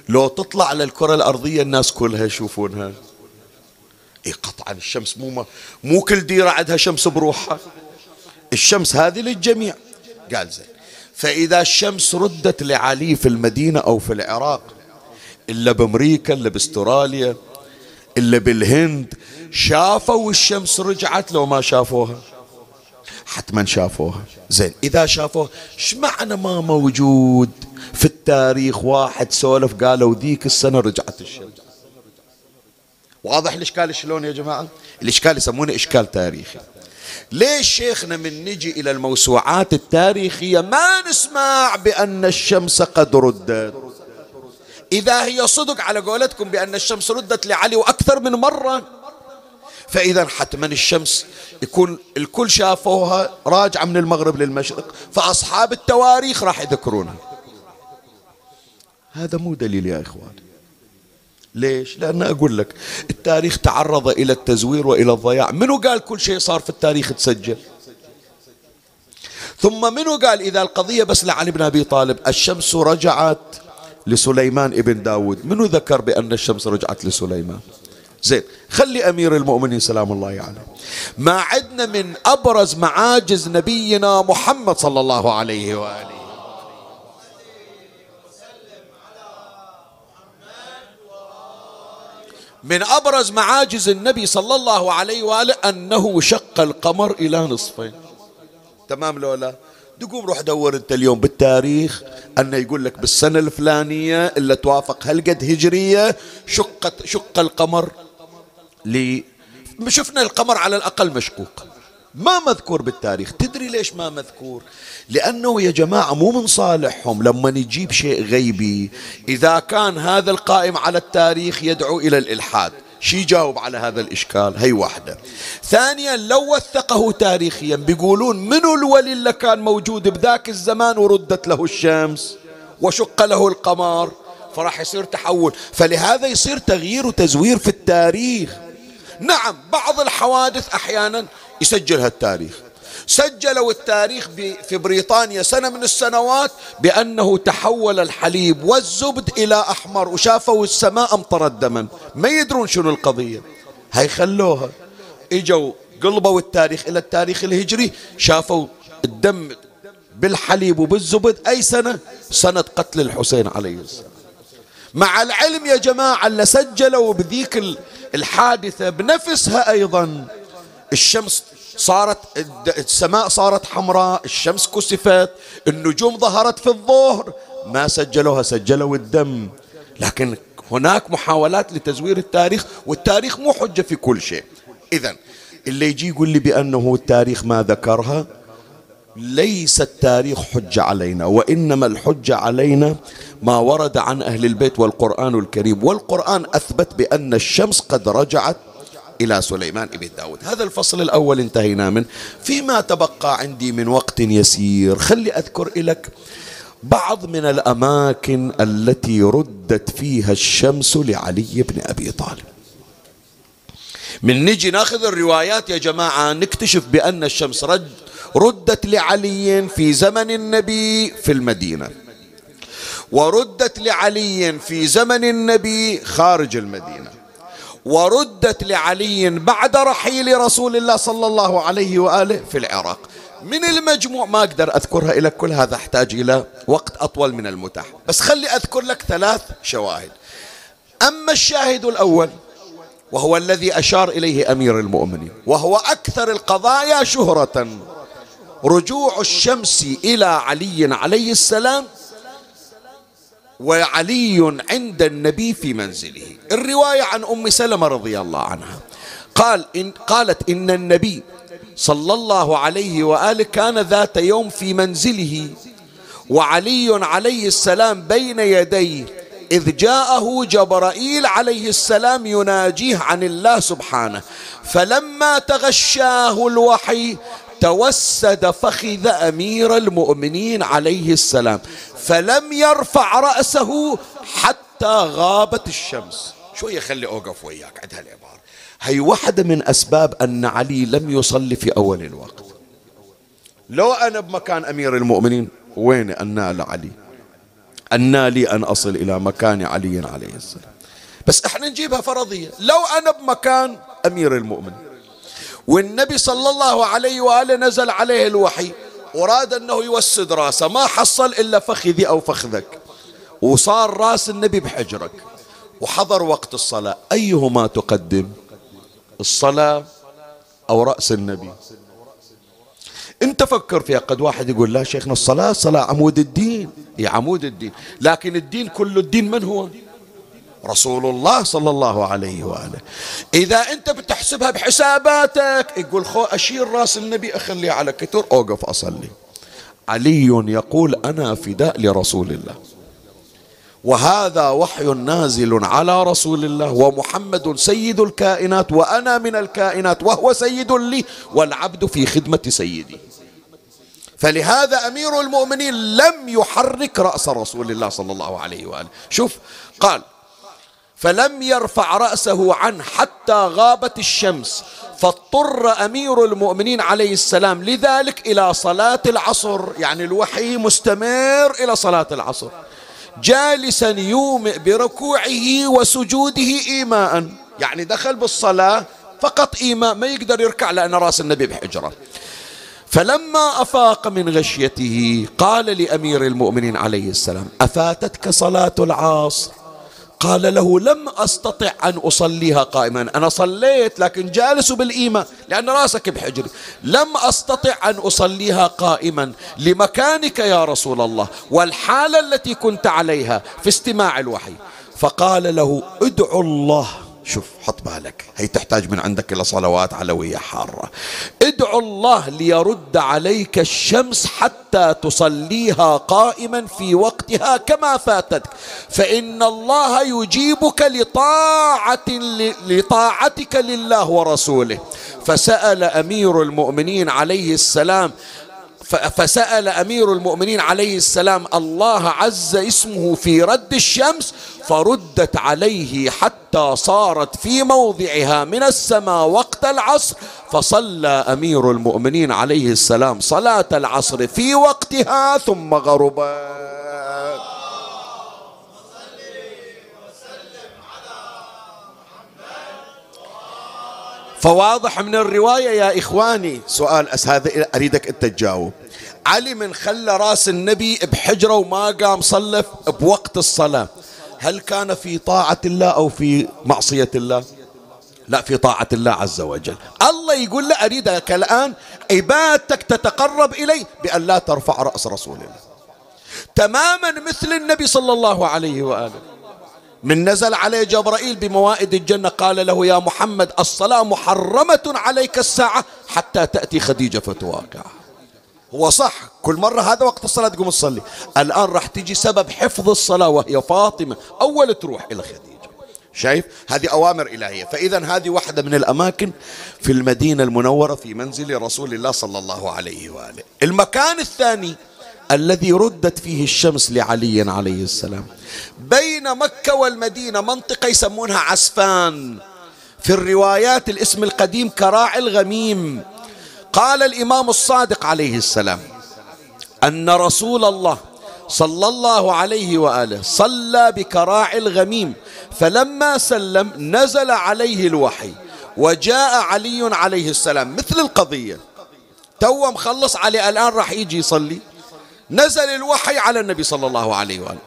لو تطلع على الكرة الأرضية الناس كلها يشوفونها. إيه قطعا الشمس مو مو كل ديرة عندها شمس بروحها. الشمس هذه للجميع. قال زين فإذا الشمس ردت لعلي في المدينة أو في العراق إلا بأمريكا إلا بأستراليا إلا بالهند شافوا الشمس رجعت لو ما شافوها. حتما شافوها زين إذا شافوها إيش معنى ما موجود؟ في التاريخ واحد سولف قالوا ذيك السنة رجعت الشمس واضح الإشكال شلون يا جماعة؟ الإشكال يسمونه إشكال تاريخي. ليش شيخنا من نجي إلى الموسوعات التاريخية ما نسمع بأن الشمس قد ردت؟ إذا هي صدق على قولتكم بأن الشمس ردت لعلي وأكثر من مرة فإذا حتما الشمس يكون الكل شافوها راجعة من المغرب للمشرق فأصحاب التواريخ راح يذكرونها. هذا مو دليل يا إخوان. ليش؟ لأن أقول لك التاريخ تعرض إلى التزوير وإلى الضياع. منو قال كل شيء صار في التاريخ تسجل؟ ثم منو قال إذا القضية بس لعلي بن أبي طالب الشمس رجعت لسليمان ابن داود؟ منو ذكر بأن الشمس رجعت لسليمان؟ زين. خلي أمير المؤمنين سلام الله عليه. يعني. ما عدنا من أبرز معاجز نبينا محمد صلى الله عليه وآله. من أبرز معاجز النبي صلى الله عليه وآله أنه شق القمر إلى نصفين. تمام لولا تقوم روح دور أنت اليوم بالتاريخ أنه يقول لك بالسنة الفلانية اللي توافق هالقد هجرية شقت شق القمر. لي شفنا القمر على الأقل مشقوق. ما مذكور بالتاريخ. تدري ليش ما مذكور؟ لأنه يا جماعة مو من صالحهم. لما نجيب شيء غيبي إذا كان هذا القائم على التاريخ يدعو إلى الإلحاد. شي جاوب على هذا الإشكال؟ هي واحدة. ثانيا لو وثقه تاريخيا بيقولون منو الولي اللي كان موجود بذاك الزمان وردت له الشمس وشق له القمر؟ فراح يصير تحول. فلهذا يصير تغيير وتزوير في التاريخ. نعم بعض الحوادث أحيانا يسجلها التاريخ سجلوا التاريخ في بريطانيا سنة من السنوات بأنه تحول الحليب والزبد إلى أحمر وشافوا السماء أمطرت دما. ما يدرون شنو القضية. هاي خلوها. إجوا قلبوا التاريخ إلى التاريخ الهجري شافوا الدم بالحليب وبالزبد. أي سنة؟ سنة قتل الحسين عليه السلام. مع العلم يا جماعة اللي سجلوا بذيك الحادثة بنفسها أيضا. الشمس صارت السماء صارت حمراء الشمس كسفت النجوم ظهرت في الظهر. ما سجلوها سجلوا الدم. لكن هناك محاولات لتزوير التاريخ والتاريخ مو حجة في كل شيء. إذا اللي يجي يقول لي بأنه التاريخ ما ذكرها ليس التاريخ حجة علينا وإنما الحجة علينا ما ورد عن أهل البيت والقرآن الكريم. والقرآن أثبت بأن الشمس قد رجعت إلى سليمان بن داود. هذا الفصل الأول انتهينا منه. فيما تبقى عندي من وقت يسير خلي أذكر لك بعض من الأماكن التي ردت فيها الشمس لعلي بن أبي طالب. من نجي ناخذ الروايات يا جماعة نكتشف بأن الشمس رد ردت لعلي في زمن النبي في المدينة. وردت لعلي في زمن النبي خارج المدينة. وردت لعلي بعد رحيل رسول الله صلى الله عليه وآله في العراق. من المجموع ما أقدر أذكرها إلى كل هذا أحتاج إلى وقت أطول من المتاح. بس خلي أذكر لك ثلاث شواهد. أما الشاهد الأول وهو الذي أشار إليه أمير المؤمنين وهو أكثر القضايا شهرة. رجوع الشمس إلى علي عليه السلام وعلي عند النبي في منزله. الرواية عن أم سلمة رضي الله عنها. قال إن قالت إن النبي صلى الله عليه وآله كان ذات يوم في منزله وعلي عليه السلام بين يديه إذ جاءه جبرائيل عليه السلام يناجيه عن الله سبحانه. فلما تغشاه الوحي توسد فخذ أمير المؤمنين عليه السلام فلم يرفع رأسه حتى غابت الشمس. شوية خلي أوقف وياك عد هالعبارة. هي واحدة من أسباب أن علي لم يصلي في أول الوقت. لو أنا بمكان أمير المؤمنين وين أنا علي؟ أنا لي أن أصل إلى مكان علي عليه السلام. بس إحنا نجيبها فرضية. لو أنا بمكان أمير المؤمنين والنبي صلى الله عليه وآله نزل عليه الوحي وراد أنه يوسد رأسه. ما حصل إلا فخذي أو فخذك. وصار رأس النبي بحجرك. وحضر وقت الصلاة. أيهما تقدم؟ الصلاة أو رأس النبي؟ انت فكر فيها قد واحد يقول لا شيخنا الصلاة صلاة عمود الدين. هي عمود الدين. لكن الدين كل الدين من هو؟ رسول الله صلى الله عليه وآله. إذا أنت بتحسبها بحساباتك يقول خو أشير رأس النبي أخليه على كتر أوقف أصلي. علي يقول أنا فداء لرسول الله. وهذا وحي نازل على رسول الله ومحمد سيد الكائنات وأنا من الكائنات وهو سيد لي والعبد في خدمة سيدي. فلهذا أمير المؤمنين لم يحرك رأس رسول الله صلى الله عليه وآله. شوف قال فلم يرفع رأسه عنه حتى غابت الشمس فاضطر أمير المؤمنين عليه السلام لذلك إلى صلاة العصر يعني الوحي مستمر إلى صلاة العصر. جالسا يومئ بركوعه وسجوده إيماء يعني دخل بالصلاة فقط إيماء ما يقدر يركع لأن رأس النبي بحجرة. فلما أفاق من غشيته قال لأمير المؤمنين عليه السلام أفاتتك صلاة العصر؟ قال له لم أستطع أن أصليها قائما. أنا صليت لكن جالس بالإيمة لأن رأسك بحجري لم أستطع أن أصليها قائما. لمكانك يا رسول الله والحالة التي كنت عليها في استماع الوحي. فقال له ادعو الله. شوف حط بالك. هي تحتاج من عندك إلى صلوات علوية حارة. ادعو الله ليرد عليك الشمس حتى تصليها قائما في وقتها كما فاتتك. فإن الله يجيبك لطاعة لطاعتك لله ورسوله. فسأل أمير المؤمنين عليه السلام فسأل أمير المؤمنين عليه السلام الله عز اسمه في رد الشمس؟ فردت عليه حتى صارت في موضعها من السماء وقت العصر. فصلى أمير المؤمنين عليه السلام صلاة العصر في وقتها ثم غربت فواضح من الرواية يا إخواني. سؤال أس هذا أريدك أنت تجاوب. علي من خلى راس النبي بحجرة وما قام صلى بوقت الصلاة. هل كان في طاعة الله أو في معصية الله؟ لا في طاعة الله عز وجل. الله يقول له أريدك الآن عبادتك تتقرب إلي بأن لا ترفع رأس رسول الله. تماما مثل النبي صلى الله عليه وآله. من نزل عليه جبرائيل بموائد الجنة قال له يا محمد الصلاة محرمة عليك الساعة حتى تأتي خديجة فتواقع. هو صح كل مرة هذا وقت الصلاة تقوم تصلي. الآن راح تجي سبب حفظ الصلاة وهي فاطمة أول تروح إلى خديجة. شايف؟ هذه أوامر إلهية. فإذا هذه واحدة من الأماكن في المدينة المنورة في منزل رسول الله صلى الله عليه وآله. المكان الثاني الذي ردت فيه الشمس لعلي عليه السلام. بين مكة والمدينة منطقة يسمونها عسفان. في الروايات الاسم القديم كراع الغميم. قال الإمام الصادق عليه السلام أن رسول الله صلى الله عليه وآله صلى بكراع الغميم فلما سلم نزل عليه الوحي وجاء علي عليه السلام. مثل القضية. تو مخلص علي الآن راح يجي يصلي. نزل الوحي على النبي صلى الله عليه وآله.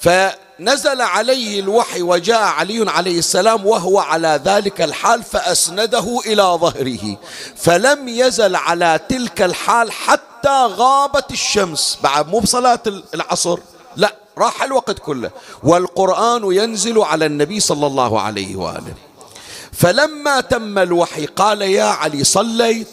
فنزل عليه الوحي وجاء علي عليه السلام وهو على ذلك الحال فأسنده إلى ظهره. فلم يزل على تلك الحال حتى غابت الشمس. بعد مو بصلاة العصر. لا راح الوقت كله. والقرآن ينزل على النبي صلى الله عليه وآله. فلما تم الوحي قال يا علي صليت؟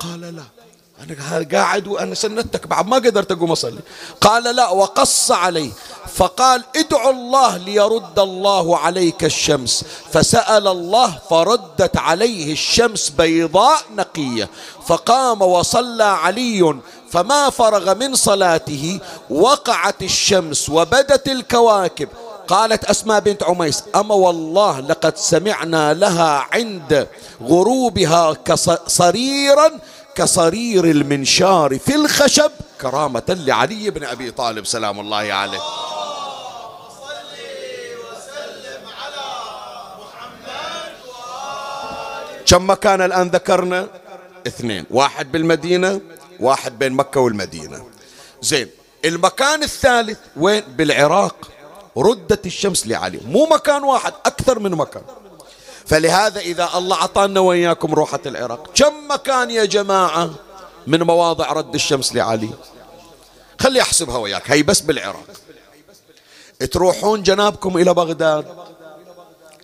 قال لا. أنا قاعد وأنا سندتك بعد ما قدرت أقوم أصلي. قال لا وقص عليه. فقال ادعو الله ليرد الله عليك الشمس. فسأل الله فردت عليه الشمس بيضاء نقية. فقام وصلى علي فما فرغ من صلاته وقعت الشمس وبدت الكواكب. قالت أسماء بنت عميس أما والله لقد سمعنا لها عند غروبها كصريرا كصرير المنشار في الخشب كرامة لعلي بن أبي طالب سلام الله عليه. كم مكان الآن ذكرنا؟ اثنين. واحد بالمدينة واحد بين مكة والمدينة. زين المكان الثالث وين؟ بالعراق. ردت الشمس لعلي. مو مكان واحد أكثر من مكان. فلهذا إذا الله أعطانا وإياكم روحة العراق. كم مكان يا جماعة من مواضع رد الشمس لعلي؟ خلي أحسبها وياك. هي بس بالعراق. تروحون جنابكم إلى بغداد.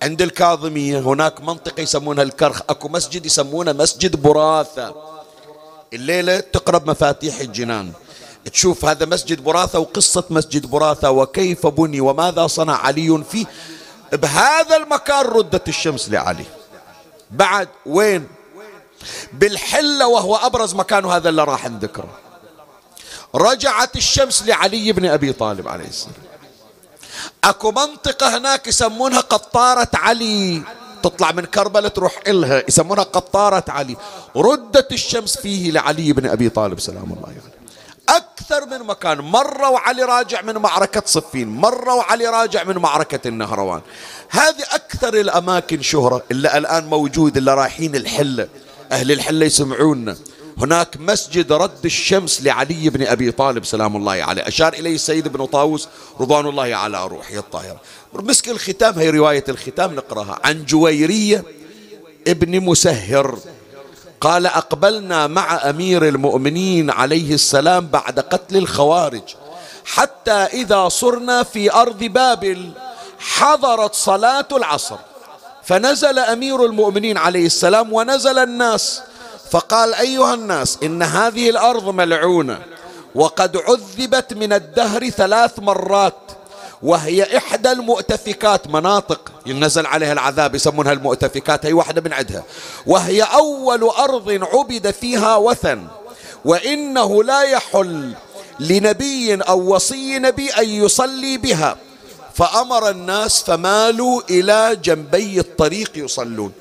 عند الكاظمية. هناك منطقة يسمونها الكرخ. أكو مسجد يسمونه مسجد براثة الليلة تقرب مفاتيح الجنان. تشوف هذا مسجد براثة وقصة مسجد براثة وكيف بني وماذا صنع علي فيه. بهذا المكان ردت الشمس لعلي. بعد وين؟ بالحلة وهو أبرز مكان هذا اللي راح نذكره. رجعت الشمس لعلي بن أبي طالب عليه السلام. أكو منطقة هناك يسمونها قطارة علي. تطلع من كربلاء تروح إلها يسمونها قطارة علي. ردت الشمس فيه لعلي بن أبي طالب سلام الله عليه. يعني. أكثر من مكان. مرة وعلي راجع من معركة صفين مرة وعلي راجع من معركة النهروان. هذه أكثر الأماكن شهرة اللي الآن موجود اللي رايحين الحلة أهل الحلة يسمعونا. هناك مسجد رد الشمس لعلي بن أبي طالب سلام الله عليه. أشار إليه السيد بن طاووس رضوان الله على روحه الطاهرة. مسك الختام هي رواية الختام نقرأها. عن جويرية ابن مسهر. قال أقبلنا مع أمير المؤمنين عليه السلام بعد قتل الخوارج. حتى إذا صرنا في أرض بابل حضرت صلاة العصر. فنزل أمير المؤمنين عليه السلام ونزل الناس. فقال أيها الناس إن هذه الأرض ملعونة وقد عذبت من الدهر ثلاث مرات. وهي إحدى المؤتفكات مناطق ينزل عليها العذاب يسمونها المؤتفكات هي واحدة من عدها وهي أول أرض عبد فيها وثن وإنه لا يحل لنبي أو وصي نبي أن يصلي بها. فأمر الناس فمالوا إلى جنبي الطريق يصلون.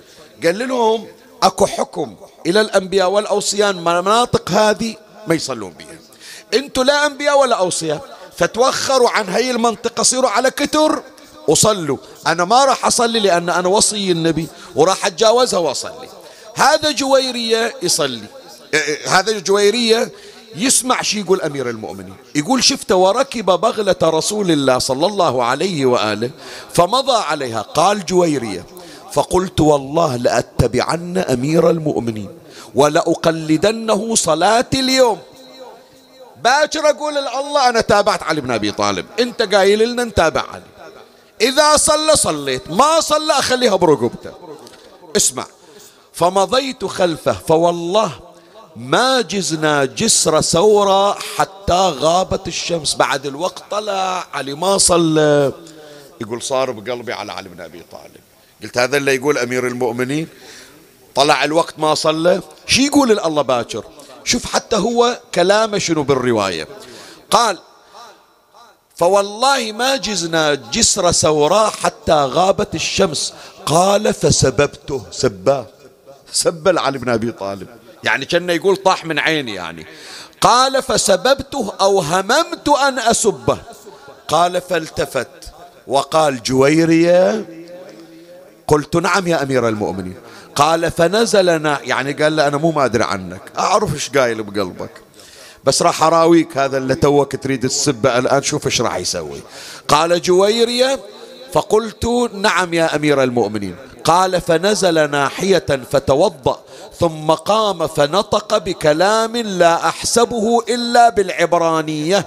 قال لهم أكو حكم إلى الأنبياء والأوصيان مناطق هذه ما يصلون بها. أنتوا لا أنبياء ولا أوصياء. فتوخروا عن هاي المنطقة صيروا على كتر. وصلوا أنا ما راح أصلي لأن أنا وصي النبي وراح أتجاوزها وأصلي. هذا جويرية يصلي. إيه، إيه، هذا جويرية يسمع شي يقول أمير المؤمنين. يقول شفت وركب بغلة رسول الله صلى الله عليه وآله فمضى عليها. قال جويرية فقلت والله لأتبعن أمير المؤمنين ولأقلدنه صلاة اليوم. باكر أقول الله أنا تابعت علي بن أبي طالب. أنت قايل لنا نتابع علي. إذا صلى صليت. ما صلى أخليها برقبته. اسمع. فمضيت خلفه فوالله ما جزنا جسر ثورة حتى غابت الشمس. بعد الوقت طلع علي ما صلى. يقول صار بقلبي على علي بن أبي طالب. قلت هذا اللي يقول أمير المؤمنين. طلع الوقت ما صلى. شي يقول الله باكر؟ شوف حتى هو كلامه شنو بالرواية. قال فوالله ما جزنا جسر سوراء حتى غابت الشمس. قال فسببته. سباه سب علي بن أبي طالب. يعني كان يقول طاح من عيني يعني. قال فسببته أو هممت أن أسبه. قال فالتفت. وقال جويرية. قلت نعم يا أمير المؤمنين. قال فنزلنا يعني قال له أنا مو ما أدري عنك أعرف إيش قايل بقلبك. بس راح أراويك هذا اللي توك تريد السبة الآن شوف إيش راح يسوي. قال جويرية فقلت نعم يا أمير المؤمنين. قال فنزل ناحية فتوضأ ثم قام فنطق بكلام لا أحسبه إلا بالعبرانية.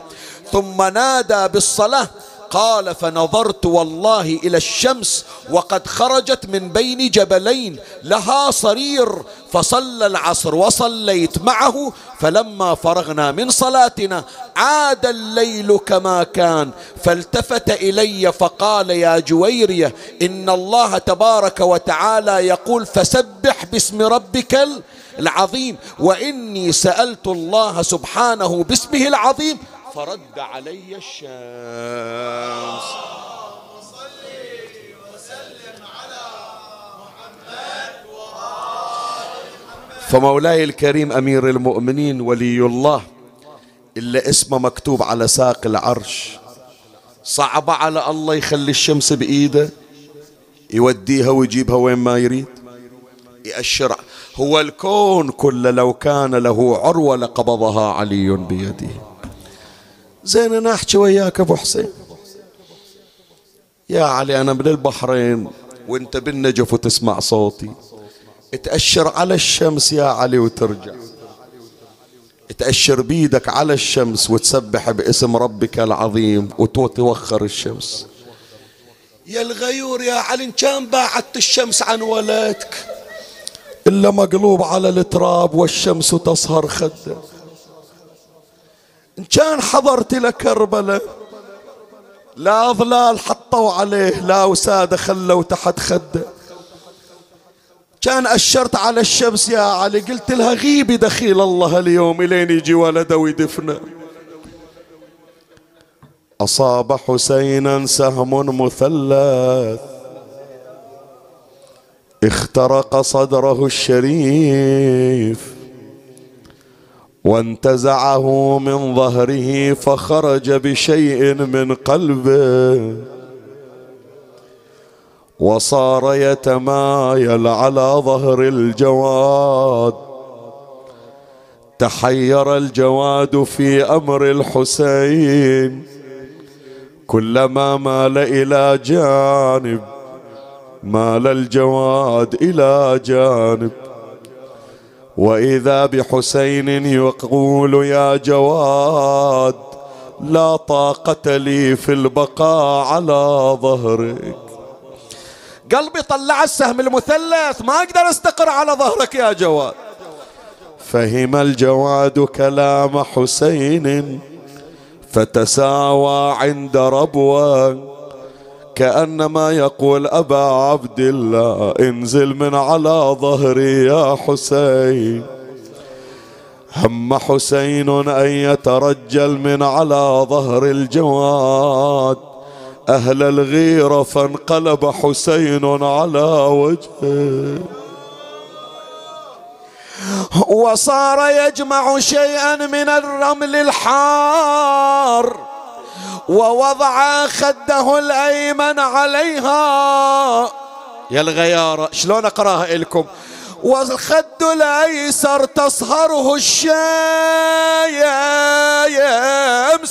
ثم نادى بالصلاة قال فنظرت والله إلى الشمس وقد خرجت من بين جبلين لها صرير فصلى العصر وصليت معه فلما فرغنا من صلاتنا عاد الليل كما كان فالتفت إلي فقال يا جويرية إن الله تبارك وتعالى يقول فسبح باسم ربك العظيم وإني سألت الله سبحانه باسمه العظيم. فرد علي الشمس. فمولاي الكريم أمير المؤمنين ولي الله إلا اسمه مكتوب على ساق العرش. صعب على الله يخلي الشمس بإيده يوديها ويجيبها وين ما يريد يأشر هو الكون كله لو كان له عروة لقبضها علي بيده. زين أنا أحكي وياك أبو حسين. يا علي أنا من البحرين وأنت بالنجف وتسمع صوتي. تأشر على الشمس يا علي وترجع. تأشر بيدك على الشمس وتسبح باسم ربك العظيم وتوخر الشمس. يا الغيور يا علي إن كان باعدت الشمس عن ولدك إلا مقلوب على التراب والشمس تصهر خده. إن كان حضرت لكربلة لا ظلال حطوا عليه لا وسادة خلوا تحت خده كان أشرت على الشمس يا علي قلت لها غيبي دخيل الله اليوم إلين يجي ولده ويدفنه. أصاب حسينا سهم مثلث. اخترق صدره الشريف. وانتزعه من ظهره فخرج بشيء من قلبه. وصار يتمايل على ظهر الجواد. تحير الجواد في أمر الحسين. كلما مال إلى جانب مال الجواد إلى جانب. وإذا بحسين يقول يا جواد لا طاقة لي في البقاء على ظهرك. قلبي طلع السهم المثلث ما أقدر أستقر على ظهرك يا جواد. فهم الجواد كلام حسين فتساوى عند ربوه كأنما يقول أبا عبد الله انزل من على ظهري يا حسين. هم حسين أن يترجل من على ظهر الجواد. أهل الغيرة فانقلب حسين على وجهه. وصار يجمع شيئا من الرمل الحار. ووضع خده الأيمن عليها. يا الغيارة شلون أقراها لكم والخد الأيسر تصهره الشمس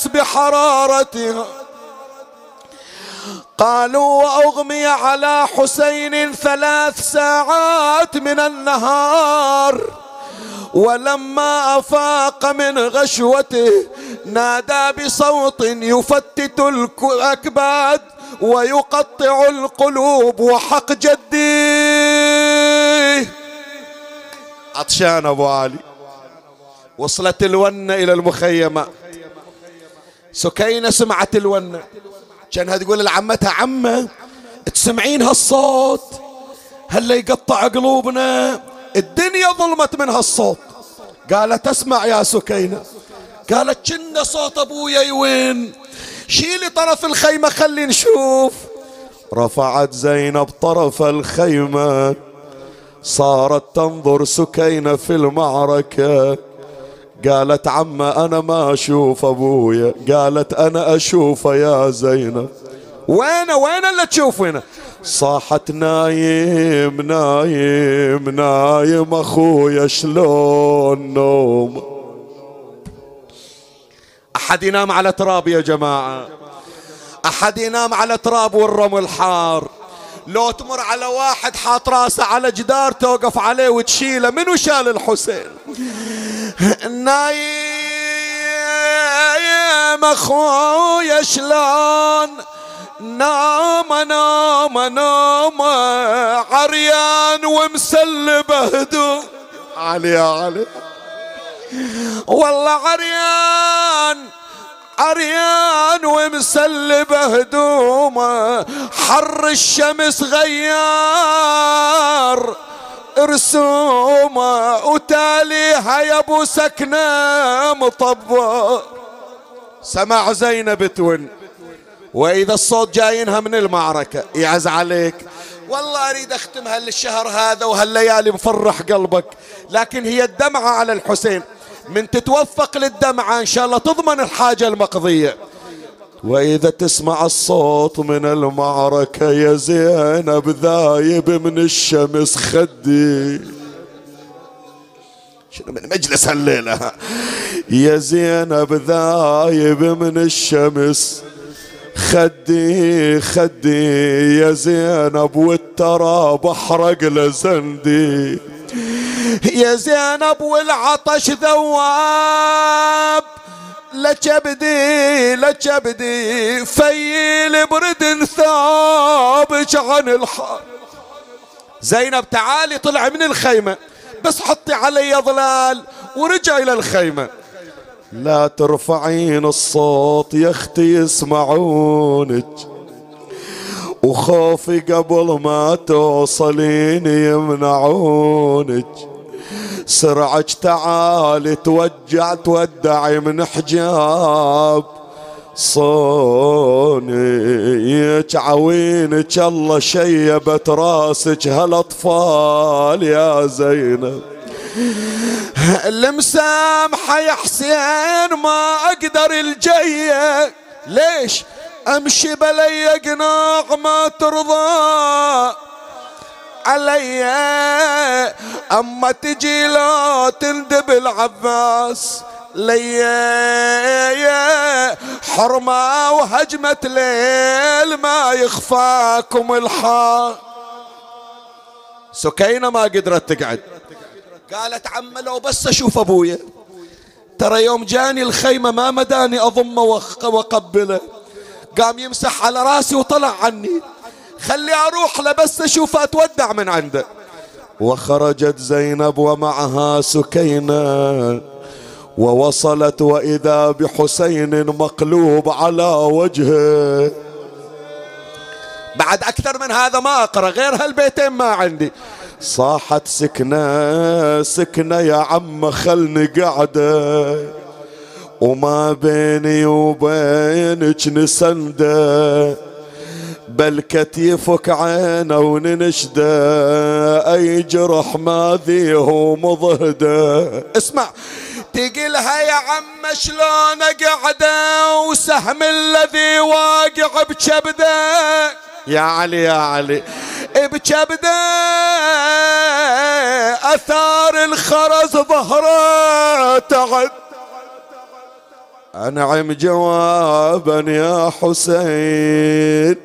بحرارتها. قالوا وأغمي على حسين ثلاث ساعات من النهار. ولما أفاق من غشوته نادى بصوت يفتت الأكباد ويقطع القلوب وحق جدي. عطشان أبو علي. وصلت الونة إلى المخيمات سكينة سمعت الونة كانها تقول لعمتها عمة تسمعين هالصوت؟ هلا يقطع قلوبنا؟ الدنيا ظلمت من هالصوت. قالت اسمع يا سكينة. قالت كنا صوت أبويا وين شيلي طرف الخيمة خلي نشوف. رفعت زينب طرف الخيمة. صارت تنظر سكينة في المعركة. قالت عمة أنا ما أشوف أبويا. قالت أنا أشوفه يا زينب. وين وين اللي تشوفينه صاحت نايم نايم نايم أخويا شلون نوم؟ أحد ينام على تراب يا جماعة؟ أحد ينام على تراب والرمل حار لو تمر على واحد حاط راسه على جدار توقف عليه وتشيله منو شال الحسين؟ نايم أخويا شلون؟ نام نام نام عريان ومسلب هدوم علي يا علي. والله عريان عريان ومسلب هدومه حر الشمس غيار رسومه وتاليها يا أبو سكنة مطبر سمع زينب تون. وإذا الصوت جاينها من المعركة يعز عليك. والله أريد اختمها للشهر هذا وهالليالي مفرح قلبك لكن هي الدمعة على الحسين. من تتوفق للدمعة إن شاء الله تضمن الحاجة المقضية. وإذا تسمع الصوت من المعركة يا زينب ذايب من الشمس خدي. شنو من مجلس هالليلة؟ يا زينب ذايب من الشمس. خدي خدي يا زينب والتراب احرق لزندي يا زينب والعطش ذواب لكبدي لكبدي فيل برد ثابك عن الحار زينب تعالي طلع من الخيمة بس حطي علي ظلال ورجع إلى الخيمة. لا ترفعين الصوت يا أختي يسمعونك. وخوفي قبل ما توصلين يمنعونك. سرعك تعالي توجع تودعي من حجاب صونيك. عوينك الله شيبت راسك هالاطفال يا زينب؟ المسامحة يا حسين ما أقدر الجية ليش؟ أمشي بلي قناع ما ترضى علي. أما تجي لا تندب العباس لي. حرمة وهجمة ليل ما يخفاكم الحال. سكينة ما قدرت تقعد. قالت عم لو بس أشوف أبويا. ترى يوم جاني الخيمة ما مداني اضمه وأقبله. قام يمسح على رأسي وطلع عني. خلي أروح له بس أشوف أتودع من عنده. وخرجت زينب ومعها سكينة. ووصلت وإذا بحسين مقلوب على وجهه. بعد أكثر من هذا ما أقرأ غير هالبيتين ما عندي. صاحت سكنة سكنة يا عم خلني قعدة وما بيني وبينك نسندة. بل كتيفك عينة وننشدة. أي جرح ما ذيه مضهدة. اسمع تقلها يا عم شلون قعده وسهم الذي واقع بكبدة. يا علي يا علي. بكبده أثار الخرز ظهرة تعد أنعم جوابا يا حسين.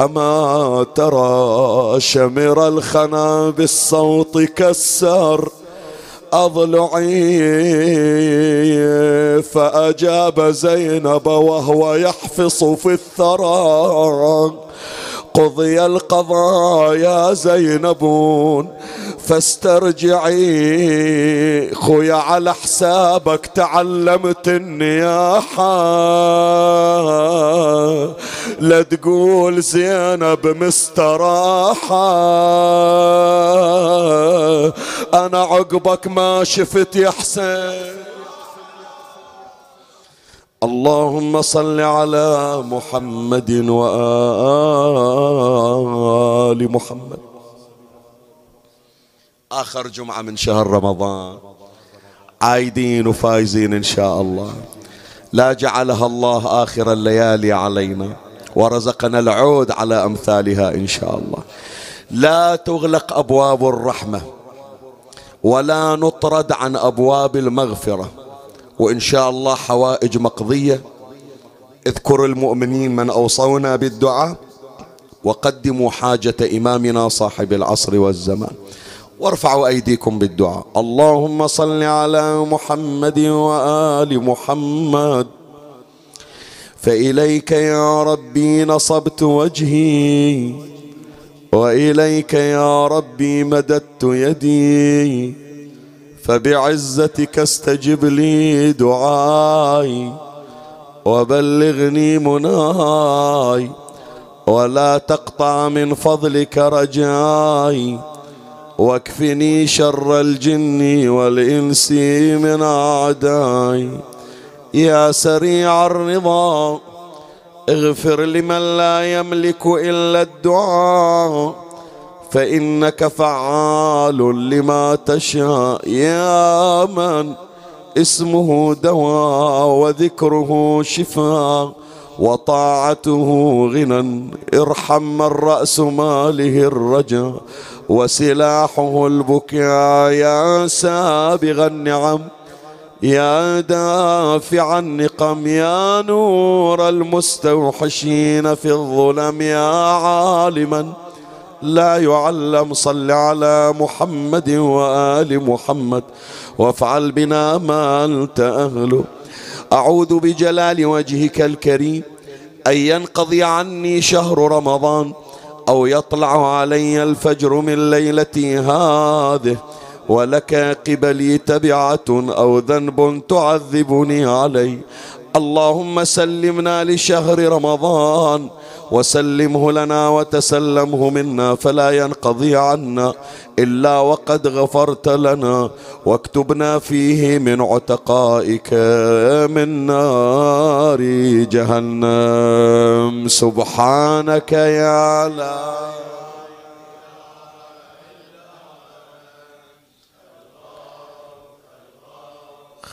أما ترى شمر الخنا بالصوت كسر أضلعي فأجاب زينب وهو يحفص في الثرى. قضي القضاء يا زينب فاسترجعي خويا على حسابك تعلمت النياحة. لا تقول زينب مستراحة. أنا عقبك ما شفت يا حسين. اللهم صل على محمد وآل محمد. آخر جمعة من شهر رمضان. عايدين وفايزين إن شاء الله. لا جعلها الله آخر الليالي علينا ورزقنا العود على أمثالها إن شاء الله. لا تغلق أبواب الرحمة ولا نطرد عن أبواب المغفرة. وإن شاء الله حوائج مقضية. اذكر المؤمنين من أوصونا بالدعاء وقدموا حاجة إمامنا صاحب العصر والزمان. وارفعوا أيديكم بالدعاء. اللهم صل على محمد وآل محمد. فإليك يا ربي نصبت وجهي. وإليك يا ربي مددت يدي. فبعزتك استجب لي دعاي وبلغني مناي ولا تقطع من فضلك رجاي واكفني شر الجن والإنس من اعداي يا سريع الرضا اغفر لمن لا يملك إلا الدعاء فإنك فعال لما تشاء يا من؟ اسمه دواء وذكره شفاء وطاعته غنى. ارحم من رأس ماله الرجاء وسلاحه البكاء يا سابغ النعم. يا دافع النقم يا نور المستوحشين في الظلم يا عالما. لا يعلم صل على محمد وآل محمد وافعل بنا ما أنت أهله. أعوذ بجلال وجهك الكريم أن ينقضي عني شهر رمضان أو يطلع علي الفجر من ليلتي هذه ولك قبلي تبعة أو ذنب تعذبني عليه اللهم سلمنا لشهر رمضان وسلمه لنا وتسلمه منا فلا ينقضي عنا إلا وقد غفرت لنا واكتبنا فيه من عتقائك من نار جهنم. سبحانك يا لا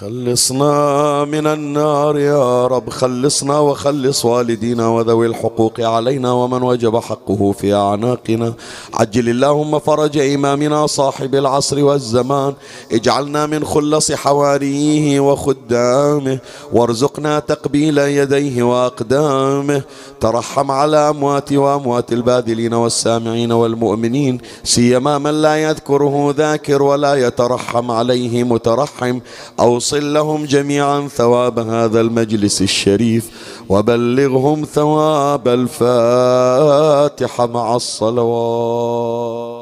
خلصنا من النار يا رب خلصنا وخلص والدينا وذوي الحقوق علينا ومن وجب حقه في أعناقنا. عجل اللهم فرج إمامنا صاحب العصر والزمان اجعلنا من خلص حواريه وخدامه وارزقنا تقبيل يديه وأقدامه. ترحم على أموات وأموات الباذلين والسامعين والمؤمنين سيما من لا يذكره ذاكر ولا يترحم عليه مترحم. أو وصل لهم جميعا ثواب هذا المجلس الشريف وبلغهم ثواب الفاتحة مع الصلوات.